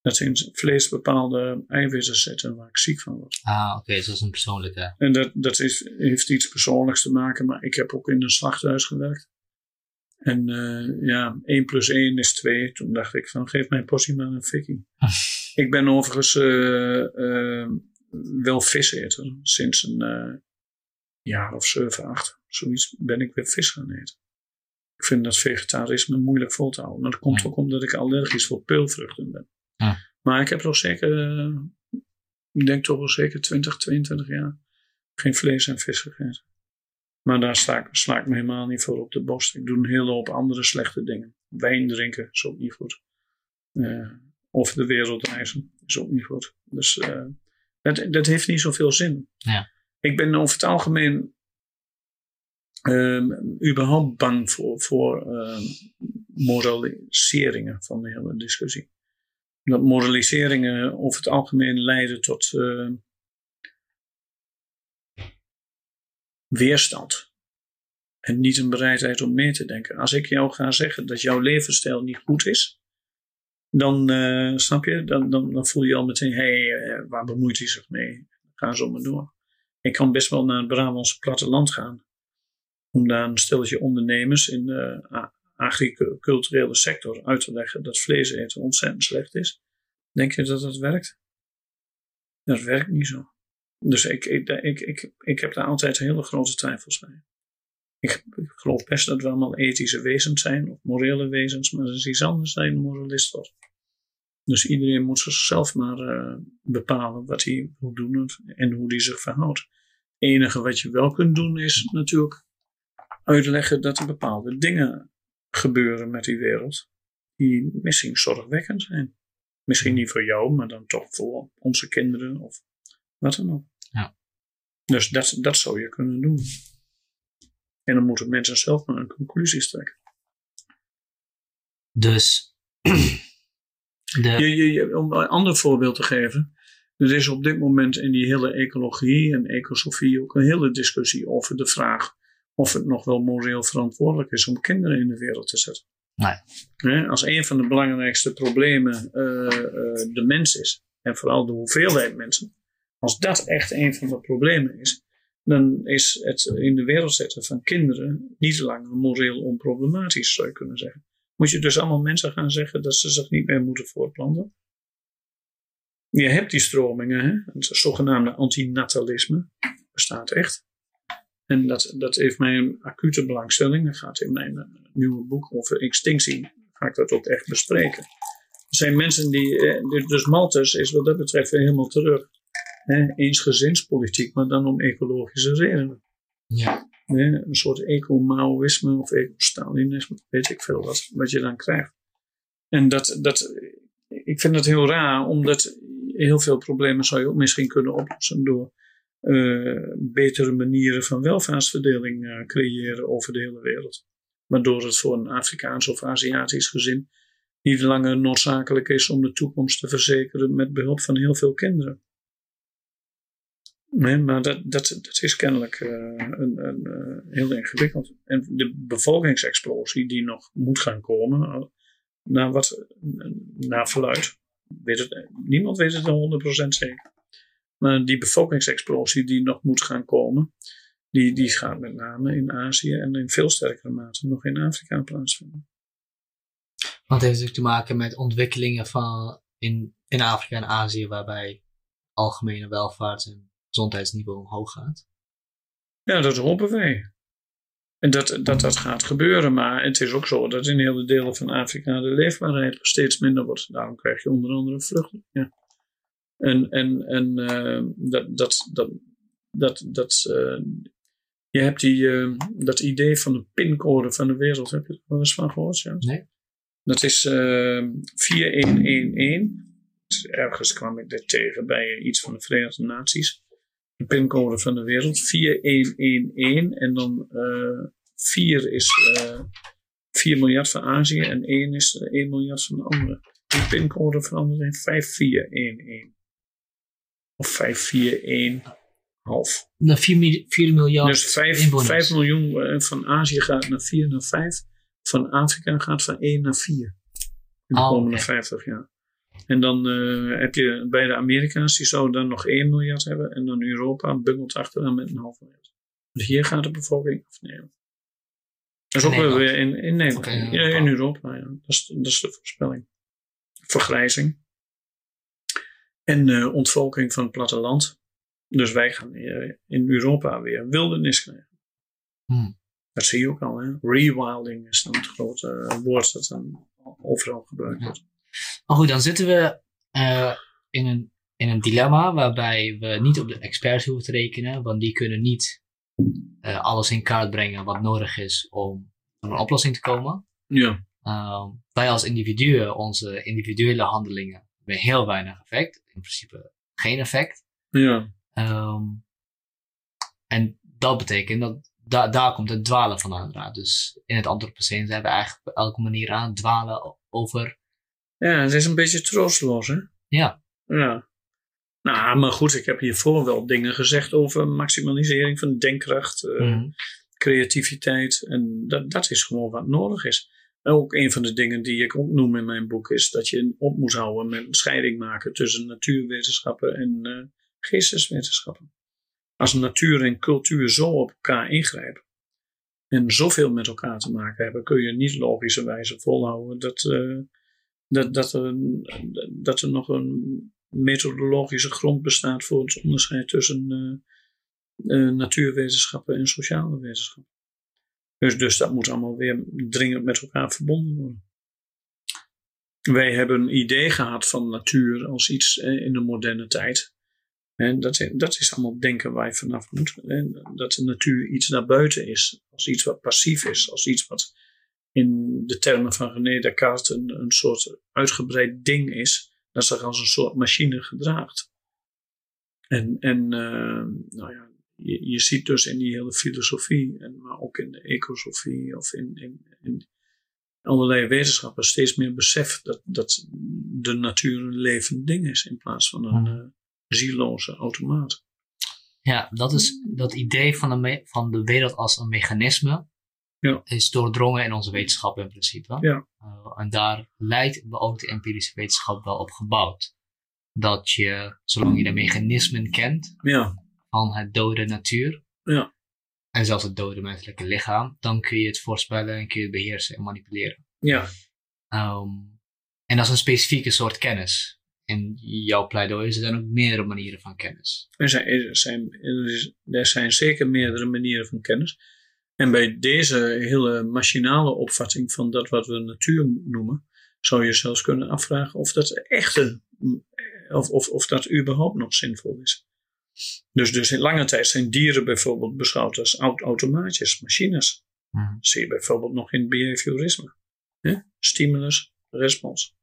dat in vlees bepaalde eiwitten zitten waar ik ziek van word. Ah, oké, okay, dus dat is een persoonlijke. En dat, dat is, heeft iets persoonlijks te maken, maar ik heb ook in een slachthuis gewerkt. En uh, ja, 1 plus 1 is 2. Toen dacht ik van geef mijn portie maar een fikkie. ik ben overigens uh, uh, wel viseter. Sinds een jaar of 7, 8. Zoiets ben ik weer vis gaan eten. Ik vind dat vegetarisme moeilijk vol te houden. Maar dat komt ook omdat ik allergisch voor peulvruchten ben. Ja. Maar ik heb nog zeker, uh, ik denk toch wel zeker 20, 22 jaar geen vlees en vis gegeten. Maar daar sla ik, sla ik me helemaal niet voor op de borst. Ik doe een hele hoop andere slechte dingen. Wijn drinken is ook niet goed. Uh, of de wereld reizen is ook niet goed. Dus uh, dat, dat heeft niet zoveel zin. Ja. Ik ben over het algemeen um, überhaupt bang voor, voor um, moraliseringen van de hele discussie dat moraliseringen over het algemeen leiden tot uh, weerstand. En niet een bereidheid om mee te denken. Als ik jou ga zeggen dat jouw levensstijl niet goed is, dan uh, snap je, dan, dan, dan, voel je al meteen, hé, hey, uh, waar bemoeit hij zich mee? Ga zo maar door. Ik kan best wel naar het Brabantse platteland gaan. Om daar een stelletje ondernemers in agriculturele sector uit te leggen dat vlees eten ontzettend slecht is. Denk je dat dat werkt? Dat werkt niet zo. Dus ik, ik, ik, ik, ik heb daar altijd hele grote twijfels bij. Ik, ik geloof best dat we allemaal ethische wezens zijn, of morele wezens, maar dat is iets anders dan een moralist wordt. Dus iedereen moet zichzelf maar uh, bepalen wat hij wil doen en hoe hij zich verhoudt. Het enige wat je wel kunt doen is natuurlijk uitleggen dat er bepaalde dingen gebeuren met die wereld die misschien zorgwekkend zijn. Misschien niet voor jou, maar dan toch voor onze kinderen of wat dan ook. Ja. Dus dat, dat zou je kunnen doen. En dan moeten mensen zelf maar een conclusie trekken. Dus. De... Je, je, om een ander voorbeeld te geven. Er is op dit moment in die hele ecologie en ecosofie ook een hele discussie over de vraag of het nog wel moreel verantwoordelijk is om kinderen in de wereld te zetten. Nee. Als een van de belangrijkste problemen uh, uh, de mens is, en vooral de hoeveelheid mensen, als dat echt een van de problemen is, dan is het in de wereld zetten van kinderen niet langer moreel onproblematisch, zou je kunnen zeggen. Moet je dus allemaal mensen gaan zeggen dat ze zich niet meer moeten voortplanten? Je hebt die stromingen, hè? het zogenaamde antinatalisme, bestaat echt. En dat, dat heeft mij een acute belangstelling. Dat gaat in mijn nieuwe boek over extinctie, ga ik dat ook echt bespreken. Er zijn mensen die, eh, dus Malthus is wat dat betreft weer helemaal terug. Hè, eensgezinspolitiek, maar dan om ecologische redenen. Ja. Een soort eco-Maoïsme of eco-Stalinisme, weet ik veel wat, wat je dan krijgt. En dat, dat, ik vind dat heel raar, omdat heel veel problemen zou je ook misschien kunnen oplossen door uh, betere manieren van welvaartsverdeling uh, creëren over de hele wereld. Waardoor het voor een Afrikaans of Aziatisch gezin niet langer noodzakelijk is om de toekomst te verzekeren met behulp van heel veel kinderen. Nee, maar dat, dat, is kennelijk uh, een, een, heel ingewikkeld. En de bevolkingsexplosie die nog moet gaan komen, naar, wat, naar verluid, niemand weet het 100% zeker. Maar die bevolkingsexplosie die nog moet gaan komen, die, die gaat met name in Azië en in veel sterkere mate nog in Afrika plaatsvinden. Want het heeft natuurlijk te maken met ontwikkelingen van in, in Afrika en Azië, waarbij algemene welvaart en gezondheidsniveau omhoog gaat. Ja, dat hopen wij. En dat, dat dat gaat gebeuren. Maar het is ook zo dat in hele delen van Afrika de leefbaarheid steeds minder wordt. Daarom krijg je onder andere vluchtelingen. En, en, en uh, dat, dat, dat, dat, dat uh, je hebt die, uh, dat idee van de pincode van de wereld. Heb je er wel eens van gehoord? Ja? Nee. Dat is 4111. Dus ergens kwam ik dit tegen bij iets van de Verenigde Naties. De pincode van de wereld. 4111. En dan 4 is 4 miljard van Azië en 1 is 1 miljard van de andere. Die pincode verandert in 5411 of 541 half. Naar 4, 4 miljard. Dus 5, 5 miljoen van Azië gaat naar 4 naar 5. Van Afrika gaat van 1 naar 4. In de oh, komende okay. 50 jaar. En dan uh, heb je bij de Amerika's, die zouden dan nog 1 miljard hebben. En dan Europa bungelt achteraan met een half miljard. Dus hier gaat de bevolking afnemen. Dat is ook weer in, in Nederland. Okay, in, ja, in Europa, ja. Dat is, dat is de voorspelling. Vergrijzing en uh, ontvolking van het platteland. Dus wij gaan in Europa weer wildernis krijgen. Hmm. Dat zie je ook al. Hè? Rewilding is dan het grote woord dat dan overal gebruikt wordt. Maar goed, dan zitten we in, een, in een dilemma waarbij we niet op de experts hoeven te rekenen, want die kunnen niet uh, alles in kaart brengen wat nodig is om tot een oplossing te komen. Ja. wij als individuen, onze individuele handelingen, hebben heel weinig effect in principe geen effect. Ja. Um, en dat betekent dat da daar komt het dwalen vandaan. Dus in het antropoceen zijn we eigenlijk op elke manier aan het dwalen over. Ja, het is een beetje troosteloos, hè? Ja. Ja. Nou, maar goed, ik heb hiervoor wel dingen gezegd over maximalisering van denkkracht, uh, mm -hmm. creativiteit. En dat, dat is gewoon wat nodig is. Ook een van de dingen die ik ook noem in mijn boek is dat je op moet houden met een scheiding maken tussen natuurwetenschappen en uh, geesteswetenschappen. Als natuur en cultuur zo op elkaar ingrijpen en zoveel met elkaar te maken hebben, kun je niet logischerwijze volhouden dat, uh, dat, dat, er, dat er nog een methodologische grond bestaat voor het onderscheid tussen uh, natuurwetenschappen en sociale wetenschappen. Dus, dus dat moet allemaal weer dringend met elkaar verbonden worden. Wij hebben een idee gehad van natuur als iets in de moderne tijd. En dat, dat is allemaal denken waar je vanaf moet. Dat de natuur iets daarbuiten is. Als iets wat passief is. Als iets wat in de termen van René Descartes een, een soort uitgebreid ding is. Dat zich als een soort machine gedraagt. En, en uh, nou ja, je, je ziet dus in die hele filosofie, en, maar ook in de ecosofie of in, in, in allerlei wetenschappen steeds meer besef dat, dat de natuur een levend ding is in plaats van een uh, zieloze automaat. Ja, dat is dat idee van de, van de wereld als een mechanisme. Ja. Is doordrongen in onze wetenschap in principe. Ja. Uh, en daar lijkt ook de empirische wetenschap wel op gebouwd. Dat je, zolang je de mechanismen kent, ja van het dode natuur. Ja. En zelfs het dode menselijke lichaam. Dan kun je het voorspellen en kun je het beheersen en manipuleren. Ja. Um, en dat is een specifieke soort kennis. In jouw pleidooi zijn er ook meerdere manieren van kennis. Er zijn, er, zijn, er zijn zeker meerdere manieren van kennis. En bij deze hele machinale opvatting van dat wat we natuur noemen, zou je zelfs kunnen afvragen of dat echte, of, of, of dat überhaupt nog zinvol is. Dus, dus in lange tijd zijn dieren bijvoorbeeld beschouwd als automaatjes, machines. Dat zie je bijvoorbeeld nog in behaviorisme. Ja? Stimulus, respons.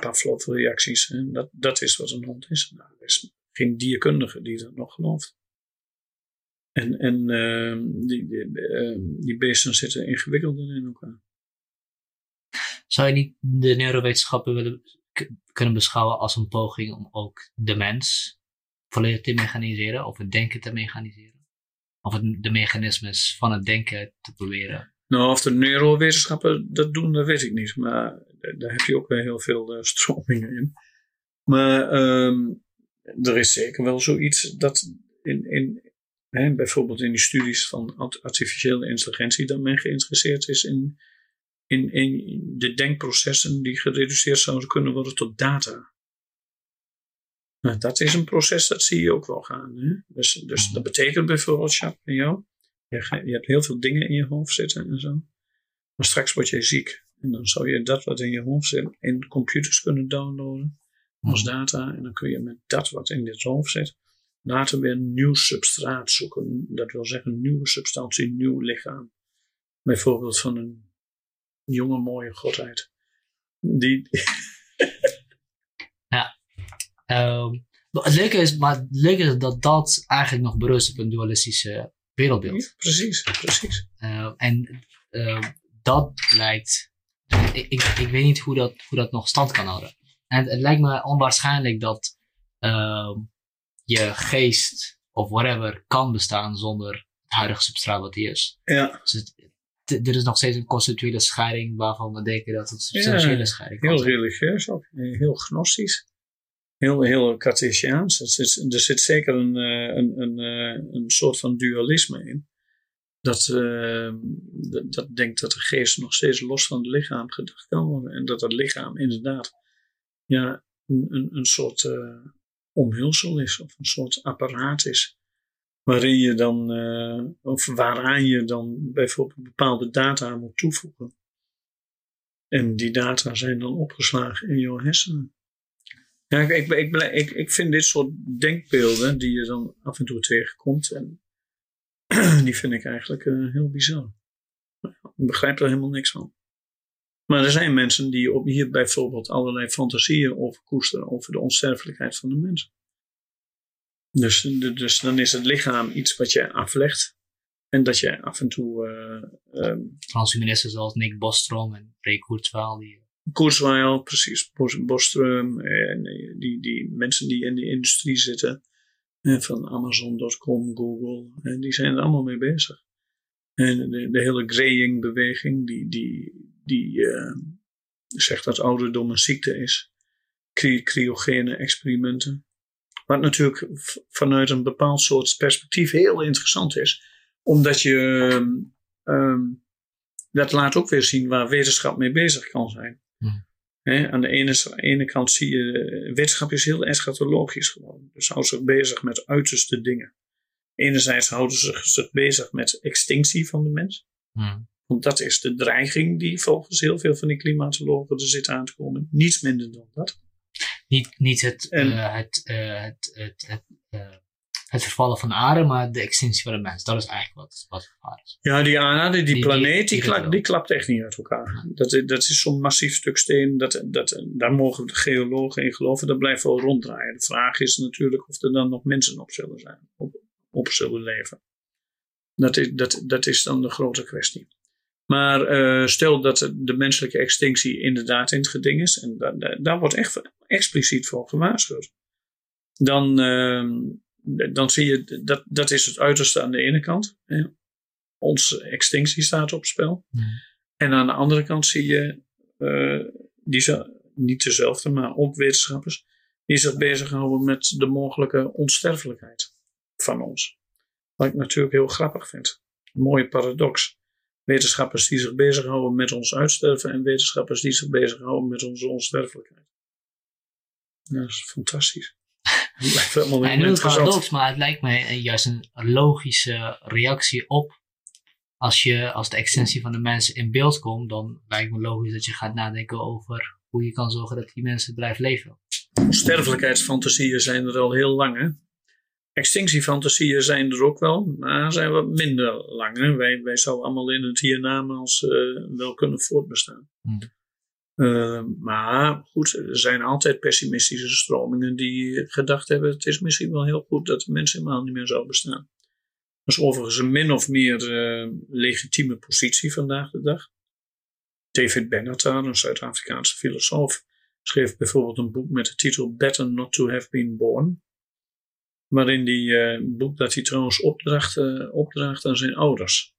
Pavlov-reacties. Dat, dat is wat een hond is. Nou, er is geen dierkundige die dat nog gelooft. En, en ehm, die, die, ehm, die beesten zitten ingewikkelder in elkaar. Zou je niet de neurowetenschappen willen kunnen beschouwen als een poging om ook de mens volledig te mechaniseren of het denken te mechaniseren? Of het, de mechanismes van het denken te proberen? Nou, of de neurowetenschappen dat doen, dat weet ik niet. Maar daar heb je ook weer heel veel eh, stromingen in. Maar ehm, er is zeker wel zoiets dat in, in, hè, bijvoorbeeld in die studies van art- artificiële intelligentie, dat men geïnteresseerd is in, in, in de denkprocessen die gereduceerd zouden kunnen worden tot data. Nou, dat is een proces, dat zie je ook wel gaan. Hè? Dus, dus dat betekent bijvoorbeeld, Jacques, en jou, je, hebt heel veel dingen in je hoofd zitten en zo. Maar straks word je ziek. En dan zou je dat wat in je hoofd zit in computers kunnen downloaden als data. En dan kun je met dat wat in dit hoofd zit later weer een nieuw substraat zoeken. Dat wil zeggen een nieuwe substantie, een nieuw lichaam. Bijvoorbeeld van een jonge mooie godheid. Die, Ehm, het leuke is, maar het leuke is dat dat eigenlijk nog berust op een dualistische wereldbeeld. precies, precies. Uh, en uh, dat lijkt. Ik, ik, ik, weet niet hoe dat, hoe dat nog stand kan houden. En het, het lijkt me onwaarschijnlijk dat uh, je geest of whatever kan bestaan zonder het huidige substraat wat die is. Ja. Dus het, er is nog steeds een conceptuele scheiding waarvan we denken dat het substantiële ja, scheiding Heel religieus ook, heel gnostisch. Heel, heel Cartesiaans. Er zit, er zeker een, een, een, een soort van dualisme in dat, uh, dat, dat denkt dat de geest nog steeds los van het lichaam gedacht kan worden. En dat het lichaam inderdaad ja, een, een, een soort uh, omhulsel is of een soort apparaat is. Waarin je dan, of waaraan je dan bijvoorbeeld bepaalde data moet toevoegen. En die data zijn dan opgeslagen in jouw hersenen. Ja, ik, ik, ik, ik, ik vind dit soort denkbeelden die je dan af en toe tegenkomt. En die vind ik eigenlijk uh, heel bizar. Ik begrijp er helemaal niks van. Maar er zijn mensen die op hier bijvoorbeeld allerlei fantasieën over koesteren over de onsterfelijkheid van de mens. Dus, dus dan is het lichaam iets wat je aflegt. En dat je af en toe. Uh, um, Transhumanisten zoals Nick Bostrom en Ray Kurzweil. Die... Kurzweil, precies. Bostrom. En die, die mensen die in de industrie zitten van Amazon.com, Google, en die zijn er allemaal mee bezig. En de, hele graying-beweging, die, die, die zegt dat ouderdom een ziekte is. Cry cryogene experimenten. Wat natuurlijk vanuit een bepaald soort perspectief heel interessant is. Omdat je, um, dat laat ook weer zien waar wetenschap mee bezig kan zijn. Hmm. He, aan de ene, ene, kant zie je, wetenschap is heel eschatologisch geworden. Dus houdt zich bezig met uiterste dingen. Enerzijds houden ze zich bezig met extinctie van de mens. Hmm. Want dat is de dreiging die volgens heel veel van die klimatologen er zit aan te komen. Niets minder dan dat. Niet, niet het, en, uh, het, uh, het, het, het, uh, het vervallen van de aarde, maar de extinctie van de mens. Dat is eigenlijk wat, wat gevaar is. Ja, die aarde, die, die planeet, die, die, klap, die, klapt echt niet uit elkaar. Ja. Dat, dat is zo'n massief stuk steen, dat, dat, daar mogen de geologen in geloven, dat blijft wel ronddraaien. De vraag is natuurlijk of er dan nog mensen op zullen zijn, op, op zullen leven. Dat is, dat, dat is dan de grote kwestie. Maar uh, stel dat de menselijke extinctie inderdaad in het geding is, en da, da, daar wordt echt expliciet voor gewaarschuwd, dan, uh, dan zie je dat dat is het uiterste aan de ene kant. Hè. Onze extinctie staat op spel. Mm. En aan de andere kant zie je, uh, die niet dezelfde, maar ook wetenschappers, die zich bezighouden met de mogelijke onsterfelijkheid van ons. Wat ik natuurlijk heel grappig vind. Een mooie paradox. Wetenschappers die zich bezighouden met ons uitsterven en wetenschappers die zich bezighouden met onze onsterfelijkheid. Dat is fantastisch. Dat lijkt helemaal ja, niet paradox, maar het lijkt mij juist een logische reactie op. Als, je, als de extensie van de mensen in beeld komt, dan lijkt me logisch dat je gaat nadenken over hoe je kan zorgen dat die mensen blijven leven. Sterfelijkheidsfantasieën zijn er al heel lang. Hè? extinctiefantasieën zijn er ook wel, maar zijn wat minder lang. Hè? Wij, wij zouden allemaal in het hiernamaals uh, wel kunnen voortbestaan. Hmm. Uh, maar goed, er zijn altijd pessimistische stromingen die gedacht hebben: het is misschien wel heel goed dat de mens helemaal niet meer zou bestaan. Dat is overigens een min of meer uh, legitieme positie vandaag de dag. David Benatar, een Zuid-Afrikaanse filosoof, schreef bijvoorbeeld een boek met de titel Better Not to Have Been Born. Waarin die uh, boek dat hij trouwens opdracht, uh, opdraagt aan zijn ouders.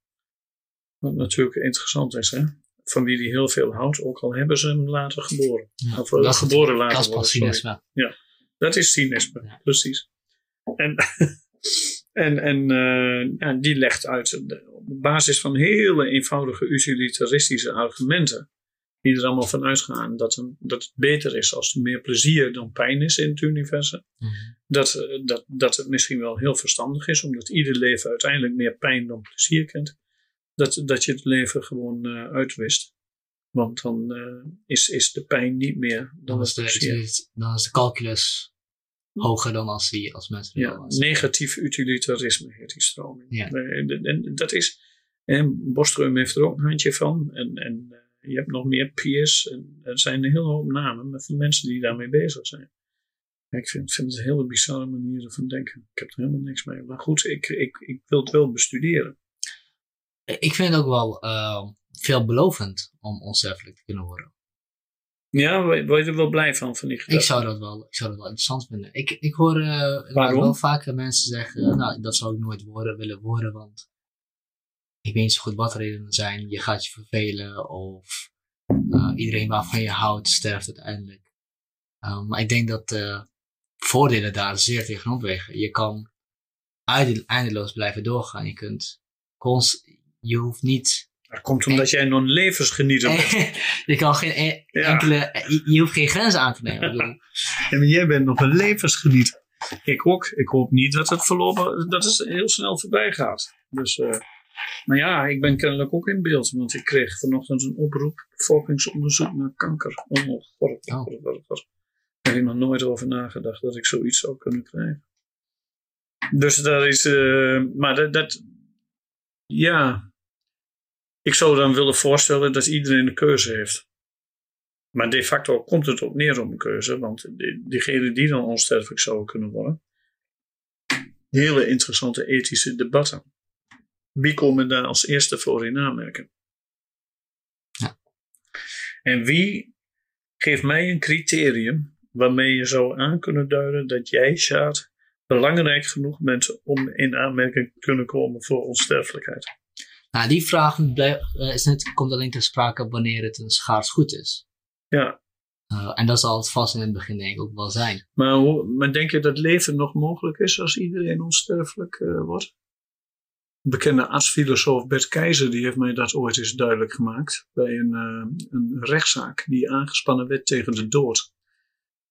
Wat natuurlijk interessant is, hè? Van wie hij heel veel houdt, ook al hebben ze hem later geboren. Ja, of uh, geboren later. Dat is pas cynisme. Ja, dat is cynisme, Ja. precies. En, en, en ja, die legt uit op basis van hele eenvoudige utilitaristische argumenten die er allemaal van uitgaan dat, een, dat het beter is als er meer plezier dan pijn is in het universum. Mhm. Dat, dat, dat het misschien wel heel verstandig is, omdat ieder leven uiteindelijk meer pijn dan plezier kent. Dat, dat je het leven gewoon uh, uitwist. Want dan uh, is, is de pijn niet meer dan, is, de, dan is de calculus hoger dan als, die, als mensen Ja, negatief utilitarisme heet die stroming. Ja. En, en dat is, en Bostrom heeft er ook een handje van. En, en je hebt nog meer peers. En er zijn een hele hoop namen van mensen die daarmee bezig zijn. Ik vind, vind het een hele bizarre manier van denken. Ik heb er helemaal niks mee. Maar goed, ik, ik, ik wil het wel bestuderen. Ik vind het ook wel uh, veelbelovend om onsterfelijk te kunnen worden. Ja, word je er wel blij van, van die gedachte? Ik zou dat wel, ik zou dat wel interessant vinden. Ik, ik hoor uh, wel vaker mensen zeggen, nou, dat zou ik nooit worden, willen worden, want ik weet niet zo goed wat redenen zijn. Je gaat je vervelen of uh, iedereen waarvan je houdt sterft uiteindelijk. Um, maar ik denk dat de voordelen daar zeer tegenop wegen. Je kan eindeloos blijven doorgaan. Je kunt const, je hoeft niet. Dat komt omdat jij nog levensgenieter bent. je kan geen e ja. enkele, je, je, hoeft geen grenzen aan te nemen. ja, maar jij bent nog een levensgenieter. Ik ook. Ik hoop niet dat het voorlopig, dat het heel snel voorbij gaat. Dus, uh, maar ja, ik ben kennelijk ook in beeld, want ik kreeg vanochtend een oproep, bevolkingsonderzoek naar kanker. Oh, god. Daar heb ik nog nooit over nagedacht dat ik zoiets zou kunnen krijgen. Dus dat is, uh, maar dat, dat, ja, ik zou dan willen voorstellen dat iedereen een keuze heeft. Maar de facto komt het ook neer op een keuze, want diegenen die dan onsterfelijk zouden kunnen worden, hele interessante ethische debatten. Wie komen daar als eerste voor in aanmerking? Ja. En wie geeft mij een criterium waarmee je zou aan kunnen duiden dat jij, Sjaad, belangrijk genoeg bent om in aanmerking te kunnen komen voor onsterfelijkheid? Nou, die vraag is net, komt alleen ter sprake wanneer het een schaars goed is. Ja. Uh, en dat zal het vast in het begin denk ik ook wel zijn. Maar, hoe, maar denk je dat leven nog mogelijk is als iedereen onsterfelijk uh, wordt? Bekende artsfilosoof Bert Keizer die heeft mij dat ooit eens duidelijk gemaakt. Bij een, uh, een rechtszaak die aangespannen werd tegen de dood.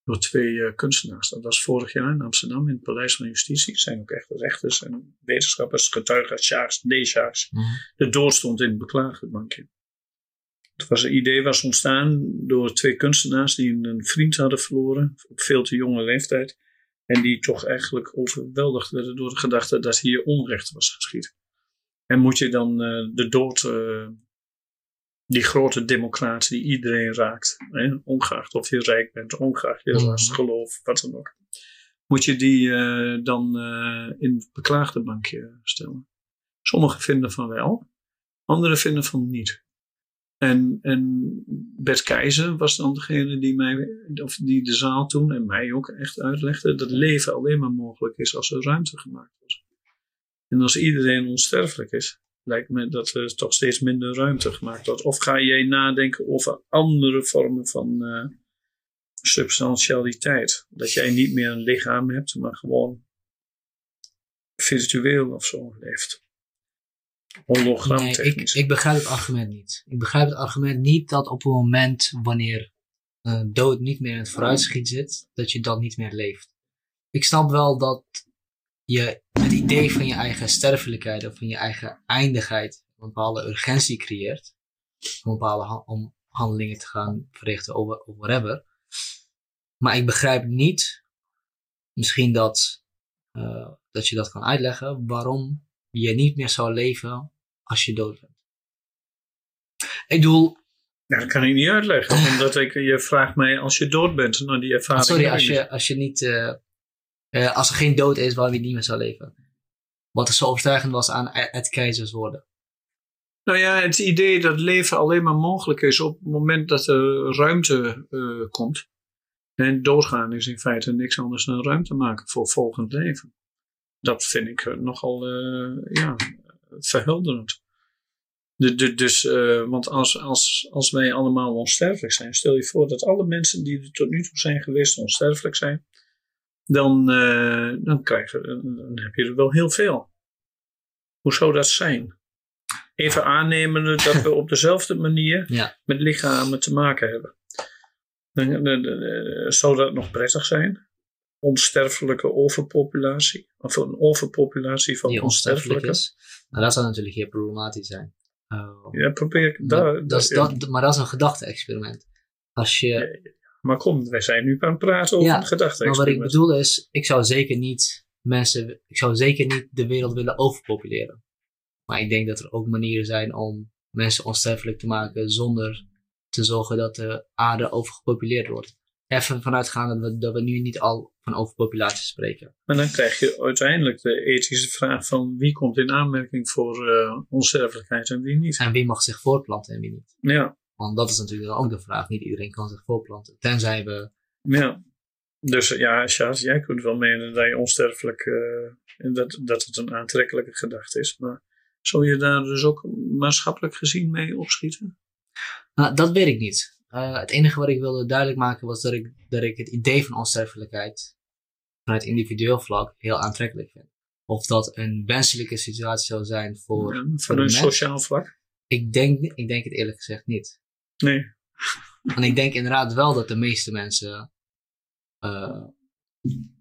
Door twee kunstenaars. Dat was vorig jaar in Amsterdam in het Paleis van Justitie. Het zijn ook echt rechters en wetenschappers, getuigen, Sjaars, D-Sjaars. Mm. De dood stond in het beklaagdenbankje. Het was een idee was ontstaan door twee kunstenaars die een vriend hadden verloren op veel te jonge leeftijd. En die toch eigenlijk overweldigd werden door de gedachte dat hier onrecht was geschied. En moet je dan uh, de dood, uh, die grote democraat die iedereen raakt, hè, ongeacht of je rijk bent, ongeacht je ras, geloof, wat dan ook, moet je die uh, dan in het beklaagde bankje stellen. Sommigen vinden van wel, anderen vinden van niet. En, en Bert Keizer was dan degene die, mij, of die de zaal toen en mij ook echt uitlegde dat leven alleen maar mogelijk is als er ruimte gemaakt wordt. En als iedereen onsterfelijk is, lijkt me dat er toch steeds minder ruimte gemaakt wordt. Of ga jij nadenken over andere vormen van uh, substantialiteit? Dat jij niet meer een lichaam hebt, maar gewoon virtueel of zo leeft. Nee, ik, ik begrijp het argument niet. Ik begrijp het argument niet dat op een moment wanneer uh, dood niet meer in het vooruitschiet zit, dat je dan niet meer leeft. Ik snap wel dat je het idee van je eigen sterfelijkheid of van je eigen eindigheid een bepaalde urgentie creëert. Om bepaalde ha om handelingen te gaan verrichten of, of whatever. Maar ik begrijp niet, misschien dat eh, dat je dat kan uitleggen waarom je niet meer zou leven als je dood bent. Ik bedoel, Ja, dat kan ik niet uitleggen. Omdat ik, je vraagt mij als je dood bent. Nou, die ervaring sorry, als je, als je niet, eh, eh, als er geen dood is waarom je niet meer zou leven. Wat er zo overtuigend was aan het keizers woorden. Nou ja, het idee dat leven alleen maar mogelijk is op het moment dat er ruimte eh, komt. En doodgaan is in feite niks anders dan ruimte maken voor volgend leven. Dat vind ik eh, nogal eh, ja, verhelderend. De, de, dus, want als, als, als wij allemaal onsterfelijk zijn, stel je voor dat alle mensen die er tot nu toe zijn geweest onsterfelijk zijn, dan, eh, dan, krijg je, dan heb je er wel heel veel. Hoe zou dat zijn? Even aannemende dat we op dezelfde manier Ja. met lichamen te maken hebben. Dan, dan- dan- dan- zou dat nog prettig zijn? Onsterfelijke overpopulatie? Of een overpopulatie van Die onsterfelijk onsterfelijke? is. Nou, dat zou natuurlijk heel problematisch zijn. Eh, Ja, probeer ik maar, daar. dat dat, maar dat is een gedachte-experiment. Als je, Maar kom, wij zijn nu aan het praten over Ja, een gedachte. maar wat ik bedoel is, ik zou zeker niet mensen, ik zou zeker niet de wereld willen overpopuleren. Maar ik denk dat er ook manieren zijn om mensen onsterfelijk te maken zonder te zorgen dat de aarde overgepopuleerd wordt. Even vanuitgaande dat we, dat we nu niet al van overpopulatie spreken. Maar dan krijg je uiteindelijk de ethische vraag van wie komt in aanmerking voor eh, onsterfelijkheid en wie niet. En wie mag zich voortplanten en wie niet? Ja, Want dat is natuurlijk ook de vraag. Niet iedereen kan zich voortplanten. Tenzij we ja. Dus ja, Sjaas, jij kunt wel menen dat je onsterfelijk, eh, dat, dat het een aantrekkelijke gedachte is. Maar zou je daar dus ook maatschappelijk gezien mee opschieten? Nou, dat weet ik niet. Eh, het enige wat ik wilde duidelijk maken was dat ik, dat ik het idee van onsterfelijkheid vanuit individueel vlak heel aantrekkelijk vind. Of dat een wenselijke situatie zou zijn voor. Ja, voor een mens. sociaal vlak? Ik denk, ik denk het eerlijk gezegd niet. Nee. En ik denk inderdaad wel dat de meeste mensen. eh,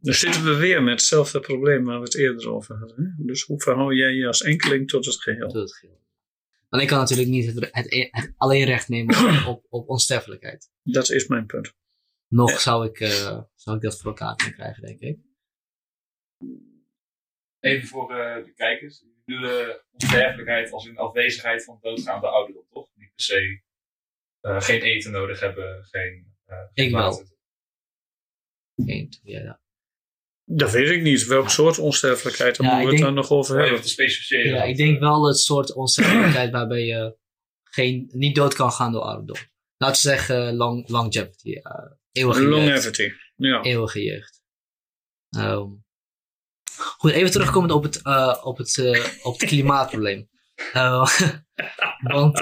Dan zitten we weer met hetzelfde probleem waar we het eerder over hadden. Hè? Dus hoe verhoud jij je als enkeling tot het geheel? tot het geheel. Want ik kan natuurlijk niet het, het, het alleen recht nemen op, op, op onsterfelijkheid. Dat is mijn punt. Nog zou ik, eh, zou ik dat voor elkaar kunnen krijgen, denk ik. Even voor eh, de kijkers. Ik bedoel onsterfelijkheid als in afwezigheid van doodgaande ouderdom, toch? Niet per se geen eten nodig hebben, geen, eh geen Ik wel. water. Twee, ja, ja. Dat weet ik niet. Welk soort onsterfelijkheid, daar Ja, moeten we het dan nog over even hebben. te specificeren. Ja, want, ik denk eh, wel het soort onsterfelijkheid waarbij je geen, niet dood kan gaan door ouderdom. Laten we zeggen long, longevity. eh eeuwige jeugd. Longevity. Ja. Eeuwige jeugd. Ehm, goed, even terugkomend op het, eh, op het, eh, op het klimaatprobleem. Eh, want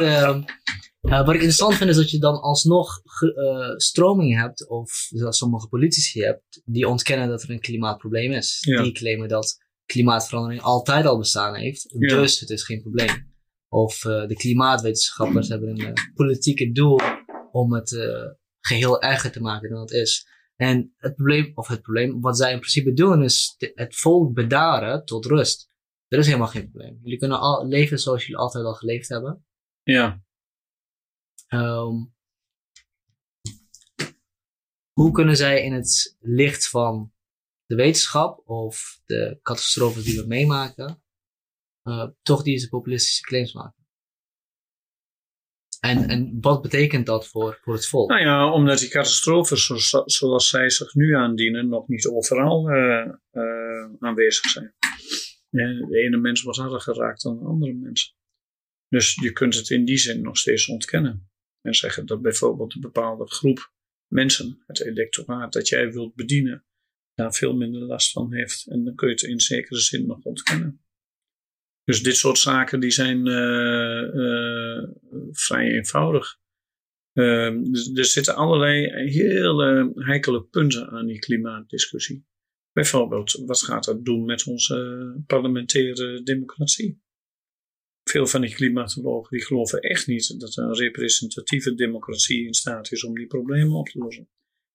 eh, wat ik interessant vind is dat je dan alsnog ge- eh, stromingen hebt, of zelfs sommige politici hebt, die ontkennen dat er een klimaatprobleem is. Ja. Die claimen dat klimaatverandering altijd al bestaan heeft, Ja. dus het is geen probleem. Of eh, de klimaatwetenschappers hebben een politieke doel om het eh, geheel erger te maken dan het is. En het probleem, of het probleem, wat zij in principe doen, is het volk bedaren tot rust. Er is helemaal geen probleem. Jullie kunnen al leven zoals jullie altijd al geleefd hebben. ja. Ehm, hoe kunnen zij in het licht van de wetenschap of de catastrofes die we meemaken, eh, toch deze populistische claims maken? En, en wat betekent dat voor, voor het volk? Nou ja, omdat die catastrofes zo- zoals zij zich nu aandienen nog niet overal eh, eh, aanwezig zijn. En de ene mens wordt harder geraakt dan de andere mens. Dus je kunt het in die zin nog steeds ontkennen. En zeggen dat bijvoorbeeld een bepaalde groep mensen, het electoraat dat jij wilt bedienen, daar veel minder last van heeft. En dan kun je het in zekere zin nog ontkennen. Dus dit soort zaken die zijn eh, eh, vrij eenvoudig. Ehm, dus er zitten allerlei hele heikele punten aan die klimaatdiscussie. Bijvoorbeeld, wat gaat dat doen met onze parlementaire democratie? Veel van die klimatologen die geloven echt niet dat een representatieve democratie in staat is om die problemen op te lossen.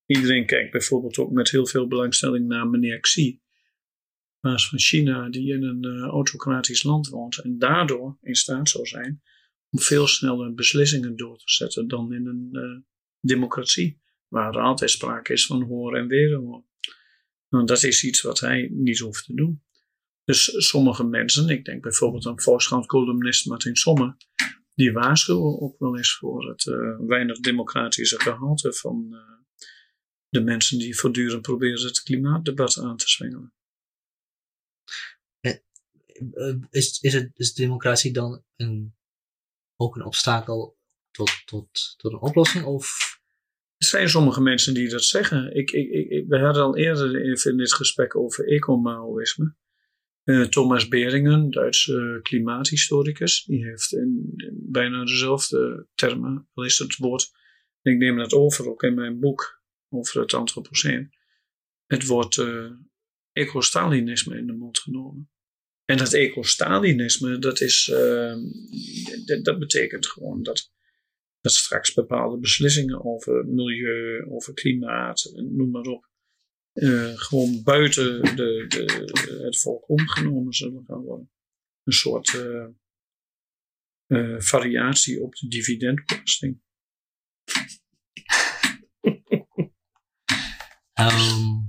Iedereen kijkt bijvoorbeeld ook met heel veel belangstelling naar meneer Xi, baas van China, die in een eh, autocratisch land woont en daardoor in staat zou zijn om veel sneller beslissingen door te zetten dan in een eh, democratie, waar er altijd sprake is van hoor en wederhoor. Nou, dat is iets wat hij niet hoeft te doen. Dus sommige mensen, ik denk bijvoorbeeld aan Volkskrant-columnist Martin Sommer, die waarschuwen ook wel eens voor het uh, weinig democratische gehalte van uh, de mensen die voortdurend proberen het klimaatdebat aan te zwengelen. Is, is, het, is democratie dan een, ook een obstakel tot, tot, tot een oplossing? Of er zijn sommige mensen die dat zeggen. Ik, ik, ik, we hadden al eerder in dit gesprek over ecomaoïsme. Uh, Thomas Beringen, Duitse klimaathistoricus, die heeft in, bijna dezelfde termen, al is het woord, ik neem dat over ook in mijn boek over het antropoceen, het woord uh, ecostalinisme in de mond genomen. En dat ecostalinisme, dat, is, uh, dat betekent gewoon dat dat straks bepaalde beslissingen over milieu, over klimaat, noem maar op, uh, gewoon buiten de, de, het volk omgenomen zullen gaan worden. Een soort uh, uh, variatie op de dividendbelasting. um.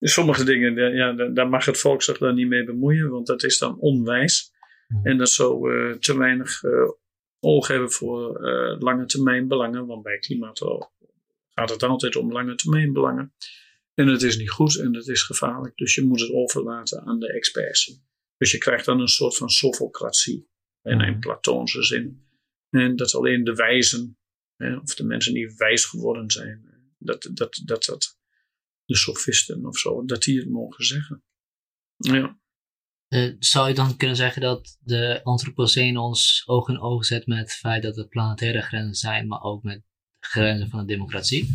Sommige dingen, ja, daar mag het volk zich dan niet mee bemoeien, want dat is dan onwijs. En dat zou te weinig oog hebben voor lange termijn belangen. Want bij klimaat gaat het altijd om lange termijn belangen. En het is niet goed en het is gevaarlijk. Dus je moet het overlaten aan de experts. Dus je krijgt dan een soort van sofocratie. In een platoonse zin. En dat alleen de wijzen, hè, of de mensen die wijs geworden zijn, dat, dat, dat, dat de sofisten of zo, dat die het mogen zeggen. Ja. Uh, zou je dan kunnen zeggen dat de antropoceen ons oog in oog zet met het feit dat er planetaire grenzen zijn, maar ook met de grenzen van de democratie?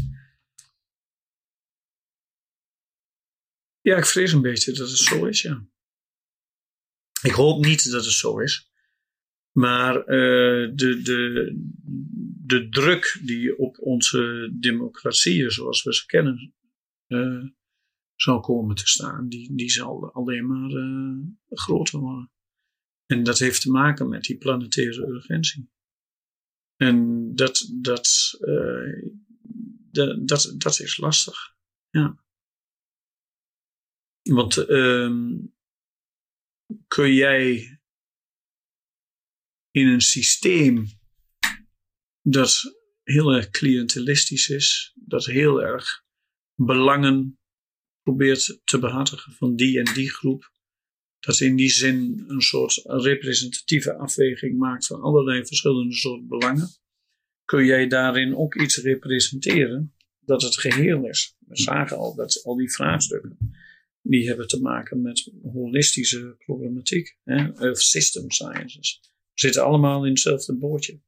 Ja, ik vrees een beetje dat het zo is, ja. Ik hoop niet dat het zo is. Maar uh, de, de, de druk die op onze democratieën, zoals we ze kennen, uh, zal komen te staan, die, die zal alleen maar uh, groter worden. En dat heeft te maken met die planetaire urgentie. En dat, dat, dat, dat, dat is lastig. Ja. Want um, kun jij in een systeem dat heel erg cliëntelistisch is, dat heel erg belangen probeert te behartigen van die en die groep. Dat in die zin een soort representatieve afweging maakt van allerlei verschillende soorten belangen. Kun jij daarin ook iets representeren dat het geheel is? We zagen al dat al die vraagstukken, die hebben te maken met holistische problematiek. Hè? Of system sciences. We zitten allemaal in hetzelfde bootje.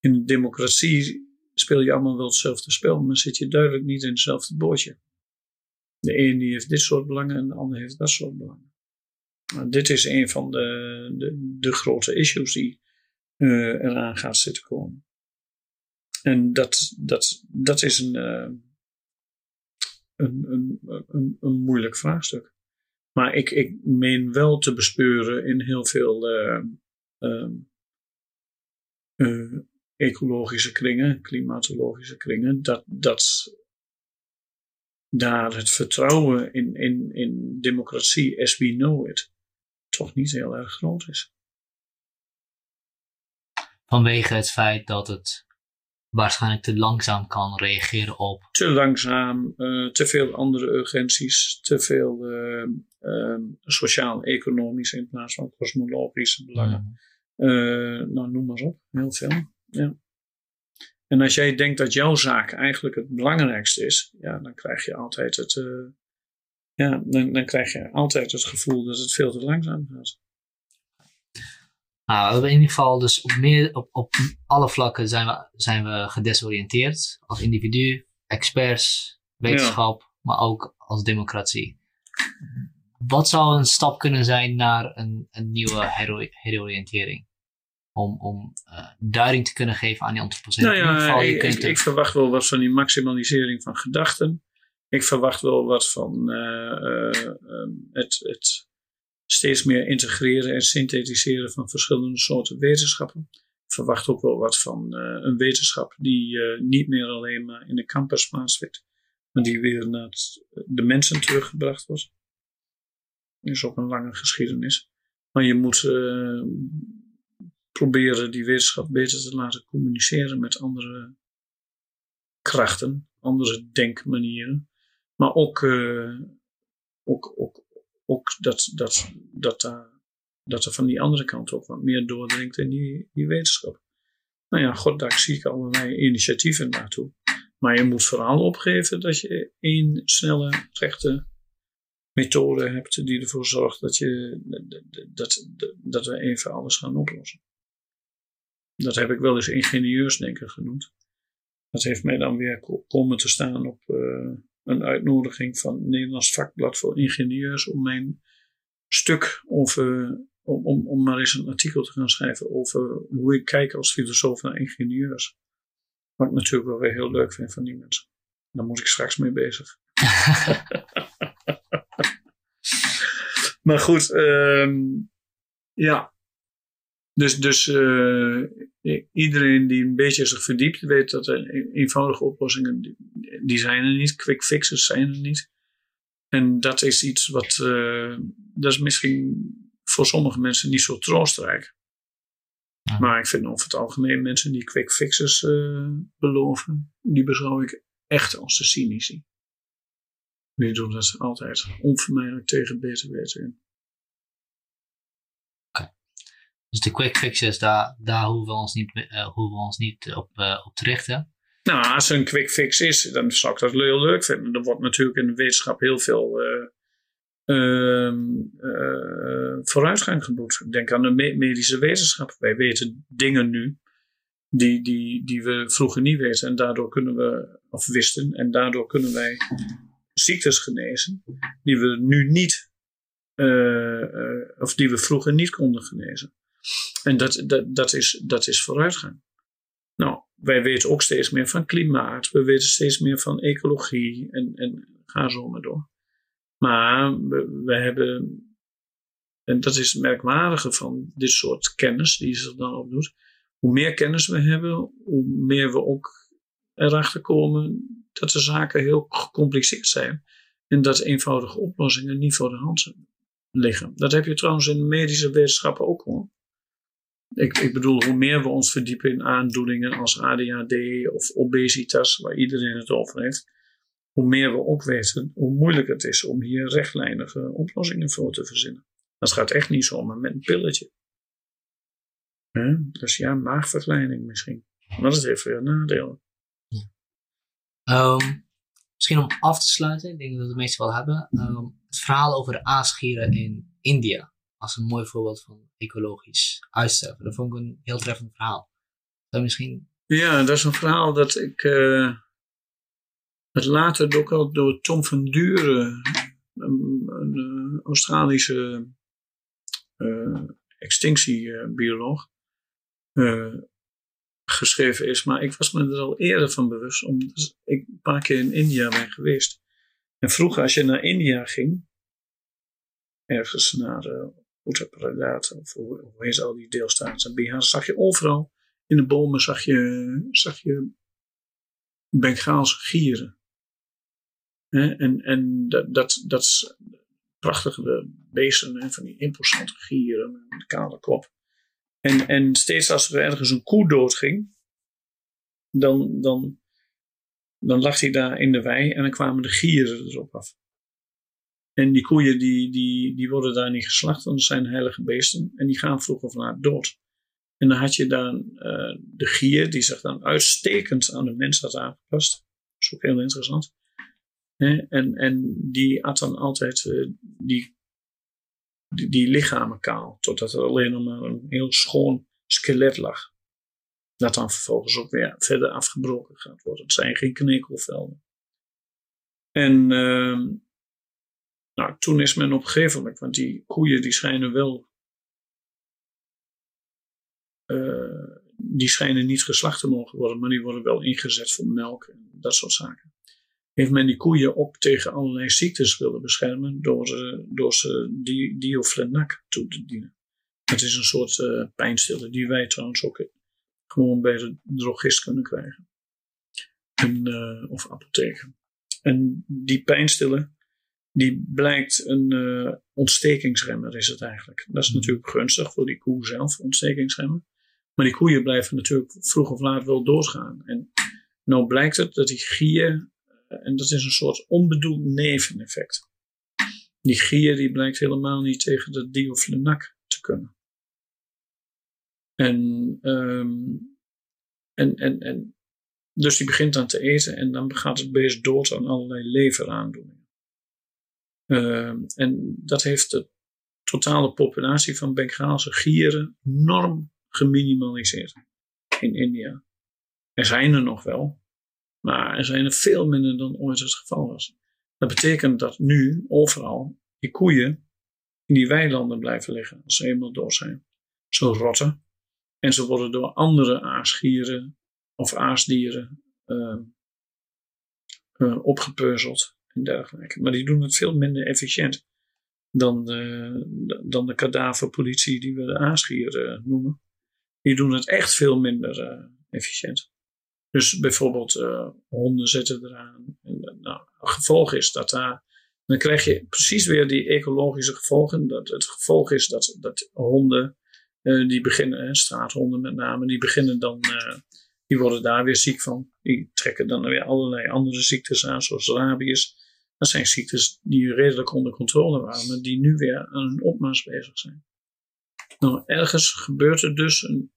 In de democratie speel je allemaal wel hetzelfde spel, maar zit je duidelijk niet in hetzelfde bootje. De een die heeft dit soort belangen en de ander heeft dat soort belangen. Nou, dit is een van de, de, de grote issues die uh, eraan gaat zitten komen. En dat, dat, dat is een, uh, een, een, een, moeilijk vraagstuk. Maar ik, ik meen wel te bespeuren in heel veel uh, ecologische kringen, klimatologische kringen, dat, dat daar het vertrouwen in, in, in democratie as we know it toch niet heel erg groot is. Vanwege het feit dat het waarschijnlijk te langzaam kan reageren op. Te langzaam, uh, te veel andere urgenties, te veel uh, uh, sociaal-economisch in plaats van kosmologische belangen. Mm. nou, noem maar op, heel veel. Ja. En als jij denkt dat jouw zaak eigenlijk het belangrijkste is, ja, dan krijg je altijd het, ja, dan, dan krijg je altijd het gevoel dat het veel te langzaam gaat. Nou, we hebben in ieder geval dus op, meer, op, op alle vlakken zijn we, zijn we gedesoriënteerd. Als individu, experts, wetenschap, maar ook als democratie. Wat zou een stap kunnen zijn naar een, een nieuwe heroriëntering? om, om uh, duiding te kunnen geven aan die antropocene. Nou ja, ik, ik, ik, verwacht wel wat van die maximalisering van gedachten. Ik verwacht wel wat van uh, uh, het, het steeds meer integreren en synthetiseren van verschillende soorten wetenschappen. Ik verwacht ook wel wat van een wetenschap die niet meer alleen maar in de campus plaatsvindt, maar die weer naar de mensen teruggebracht wordt. Dat is ook een lange geschiedenis. Maar je moet eh, proberen die wetenschap beter te laten communiceren met andere krachten, andere denkmanieren. Maar ook, eh, ook, ook, ook dat, dat, dat, daar, dat er van die andere kant ook wat meer doordringt in die, die wetenschap. Nou ja, goddank zie ik allerlei initiatieven daartoe. Maar je moet vooral opgeven dat je één snelle, rechte methode hebt die ervoor zorgt dat, je, dat, dat, dat we even alles gaan oplossen. Dat heb ik wel eens ingenieursdenken genoemd. Dat heeft mij dan weer ko- komen te staan op eh, een uitnodiging van het Nederlands Vakblad voor Ingenieurs om mijn stuk over, om, om, om maar eens een artikel te gaan schrijven over hoe ik kijk als filosoof naar ingenieurs. Wat ik natuurlijk wel weer heel leuk vind van die mensen. Daar moet ik straks mee bezig. maar goed, ehm, ja. Dus, dus eh, iedereen die een beetje zich verdiept, weet dat er eenvoudige oplossingen, die, zijn er niet. Quick fixes zijn er niet. En dat is iets wat, eh, dat is misschien voor sommige mensen niet zo troostrijk. Ja. Maar ik vind over het algemeen mensen die quick fixes eh, beloven, die beschouw ik echt als de cynici. Die doen dat altijd onvermijdelijk tegen beter weten in. Dus de quick fixes, daar, daar hoeven we ons niet, eh, hoeven we ons niet op, eh, op te richten. Nou, als er een quick fix is, dan zou ik dat heel leuk vinden. Er wordt natuurlijk in de wetenschap heel veel eh, eh, vooruitgang geboekt. Denk aan de me- medische wetenschap. Wij weten dingen nu die, die, die we vroeger niet weten. En daardoor kunnen we, of wisten, en daardoor kunnen wij ziektes genezen die we nu niet, eh, eh, of die we vroeger niet konden genezen. En dat, dat, dat, is, dat is vooruitgang. Nou, wij weten ook steeds meer van klimaat. We weten steeds meer van ecologie. En, en ga zo maar door. Maar we, we hebben. En dat is het merkwaardige van dit soort kennis die zich dan opdoet. Hoe meer kennis we hebben, hoe meer we ook erachter komen dat de zaken heel gecompliceerd zijn. En dat eenvoudige oplossingen niet voor de hand liggen. Dat heb je trouwens in de medische wetenschappen ook hoor. Ik, ik bedoel, hoe meer we ons verdiepen in aandoeningen als ADHD of obesitas, waar iedereen het over heeft, hoe meer we ook weten hoe moeilijk het is om hier rechtlijnige oplossingen voor te verzinnen. Dat gaat echt niet zomaar met een pilletje. Dus ja, maagverkleining misschien. Maar dat heeft weer nadelen. Ehm, misschien om af te sluiten, ik denk dat we het meeste wel hebben. ehm, het verhaal over de aasgieren in India. Als een mooi voorbeeld van ecologisch uitsterven. Dat vond ik een heel treffend verhaal. Je misschien. Ja, dat is een verhaal dat ik. eh het later ook al door Tom van Duren, een, eh, Australische eh, extinctiebioloog, geschreven is. Maar ik was me er al eerder van bewust, omdat ik een paar keer in India ben geweest. En vroeger, als je naar India ging, ergens naar uh, Of hoe, heet al die deelstaten, Bihar, zag je overal in de bomen zag je, zag je Bengaalse gieren. En, en dat, dat, prachtige beesten, van die imposante gieren met een kale kop. En, en steeds als er ergens een koe doodging, dan, dan, dan lag hij daar in de wei en dan kwamen de gieren erop af. En die koeien die, die, die worden daar niet geslacht, want dat zijn heilige beesten. En die gaan vroeg of laat dood. En dan had je dan uh, de gier, die zich dan uitstekend aan de mens had aangepast. Dat is ook heel interessant. En, en die at dan altijd uh, die, die, die, lichamen kaal, totdat er alleen nog maar een heel schoon skelet lag. Dat dan vervolgens ook weer verder afgebroken gaat worden. Het zijn geen knekelvelden. En uh, nou, toen is men op een gegeven moment, want die koeien die schijnen wel uh, die schijnen niet geslacht te mogen worden, maar die worden wel ingezet voor melk en dat soort zaken. Heeft men die koeien ook tegen allerlei ziektes willen beschermen door, uh, door ze di dioflenac toe te dienen. Het is een soort uh, pijnstiller die wij trouwens ook gewoon bij de drogist kunnen krijgen. En, of apotheken. En die pijnstiller, die blijkt een uh, ontstekingsremmer is het eigenlijk. Dat is natuurlijk gunstig voor die koe zelf, ontstekingsremmer. Maar die koeien blijven natuurlijk vroeg of laat wel doorgaan. En nou blijkt het dat die gier, en dat is een soort onbedoeld neveneffect. Die gier die blijkt helemaal niet tegen de dioflenac te kunnen. En, um, en, en, en dus die begint dan te eten en dan gaat het beest dood aan allerlei leveraandoeningen. Uh, en dat heeft de totale populatie van Bengaalse gieren enorm geminimaliseerd in India. Er zijn er nog wel, maar er zijn er veel minder dan ooit het geval was. Dat betekent dat nu overal die koeien in die weilanden blijven liggen als ze eenmaal dood zijn. Zo rotten. En ze worden door andere aasgieren of aasdieren uh, uh, opgepeuzeld Maar die doen het veel minder efficiënt dan de, dan de kadaverpolitie die we de aasgieren noemen. Die doen het echt veel minder uh, efficiënt. Dus bijvoorbeeld honden zetten eraan. Nou, het gevolg is dat daar. Dan krijg je precies weer die ecologische gevolgen. Dat het gevolg is dat, dat honden, die beginnen, straathonden met name, die beginnen dan die worden daar weer ziek van. Die trekken dan weer allerlei andere ziektes aan, zoals rabies. Dat zijn ziektes die redelijk onder controle waren, maar die nu weer aan een opmars bezig zijn. Nou, ergens gebeurt er dus een,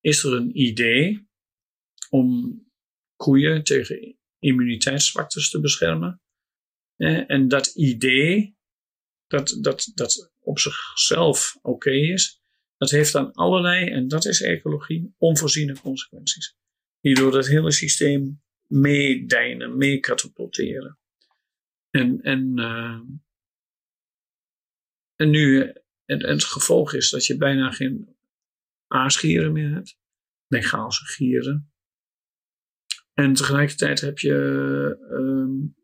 is er een idee om koeien tegen immuniteitszwaktes te beschermen. En dat idee, dat, dat, dat op zichzelf oké is, dat heeft dan allerlei, en dat is ecologie, onvoorziene consequenties. Die door het hele systeem meedijnen, meekatapulteren. En, en, uh, en nu, het gevolg is dat je bijna geen aasgieren meer hebt, Bengaalse gieren. En tegelijkertijd heb je, um,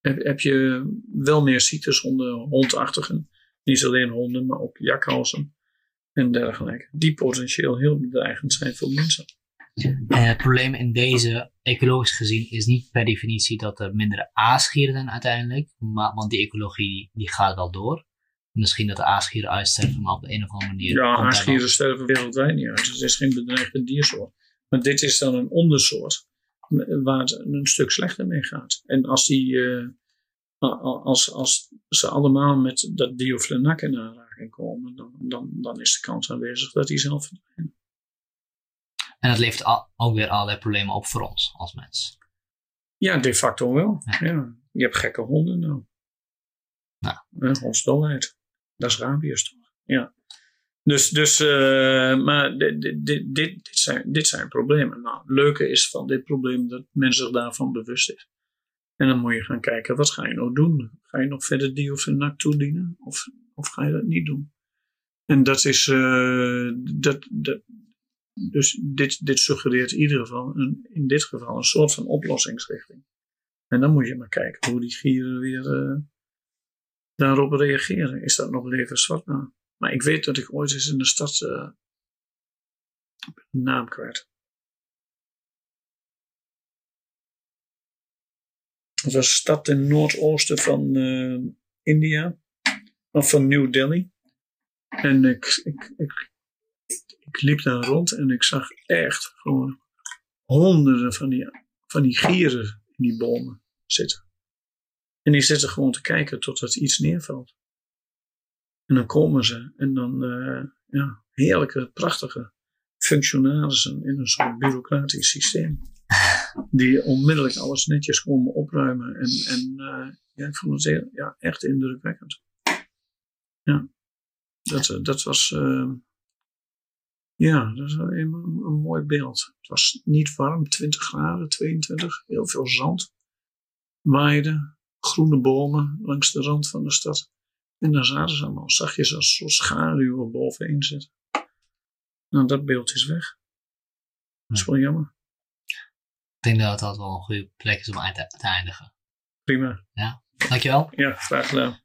heb, heb, je wel meer ziektes onder hondachtigen. Niet alleen honden, maar ook jakhalzen en dergelijke. Die potentieel heel bedreigend zijn voor mensen. En het probleem in deze, ecologisch gezien, is niet per definitie dat er minder aasgieren zijn uiteindelijk. Maar, want die ecologie die gaat wel door. Misschien dat de aasgieren uitsterven, maar op de een of andere manier. Ja, aasgieren sterven wereldwijd niet uit. Het is geen bedreigde diersoort. Maar dit is dan een ondersoort waar het een stuk slechter mee gaat. En als die, uh, als, als ze allemaal met dat dioflenac in aanraking komen, dan, dan, dan is de kans aanwezig dat die zelf verdwijnen. En dat levert al, ook weer allerlei problemen op voor ons als mens. Ja, de facto wel. Ja. Je hebt gekke honden nou. Nou. hondsdolheid. Dat is rabies toch? Ja. Dus, dus uh, maar dit, dit, dit, dit, zijn, dit zijn problemen. Nou, het leuke is van dit probleem dat men zich daarvan bewust is. En dan moet je gaan kijken, wat ga je nou doen? Ga je nog verder diofenac toedienen? Of, of ga je dat niet doen? En dat is, uh, dat, dat, dus dit, dit suggereert in ieder geval, een, in dit geval, een soort van oplossingsrichting. En dan moet je maar kijken hoe die gieren weer uh, daarop reageren. Is dat nog levensvatbaar? Maar ik weet dat ik ooit eens in de stad uh, een naam kwijt. Het was een stad in het noordoosten van uh, India, of van New Delhi. En ik, ik, ik ik liep daar rond en ik zag echt gewoon honderden van die, van die gieren in die bomen zitten. En die zitten gewoon te kijken totdat iets neervalt. En dan komen ze en dan, uh, ja, heerlijke, prachtige functionarissen in een soort bureaucratisch systeem. Die onmiddellijk alles netjes komen opruimen. En, en uh, ja, ik vond het ja, echt indrukwekkend. Ja, dat, dat was. Ja, dat is een, een, mooi beeld. Het was niet warm, 20 graden, 22, heel veel zand. Waaide, groene bomen langs de rand van de stad. En dan zaten ze allemaal zachtjes als soort schaduwen bovenin zitten. Nou, dat beeld is weg. Dat is wel jammer. Ik denk dat dat wel een goede plek is om te eindigen. Prima. Ja, dankjewel. Ja, graag gedaan.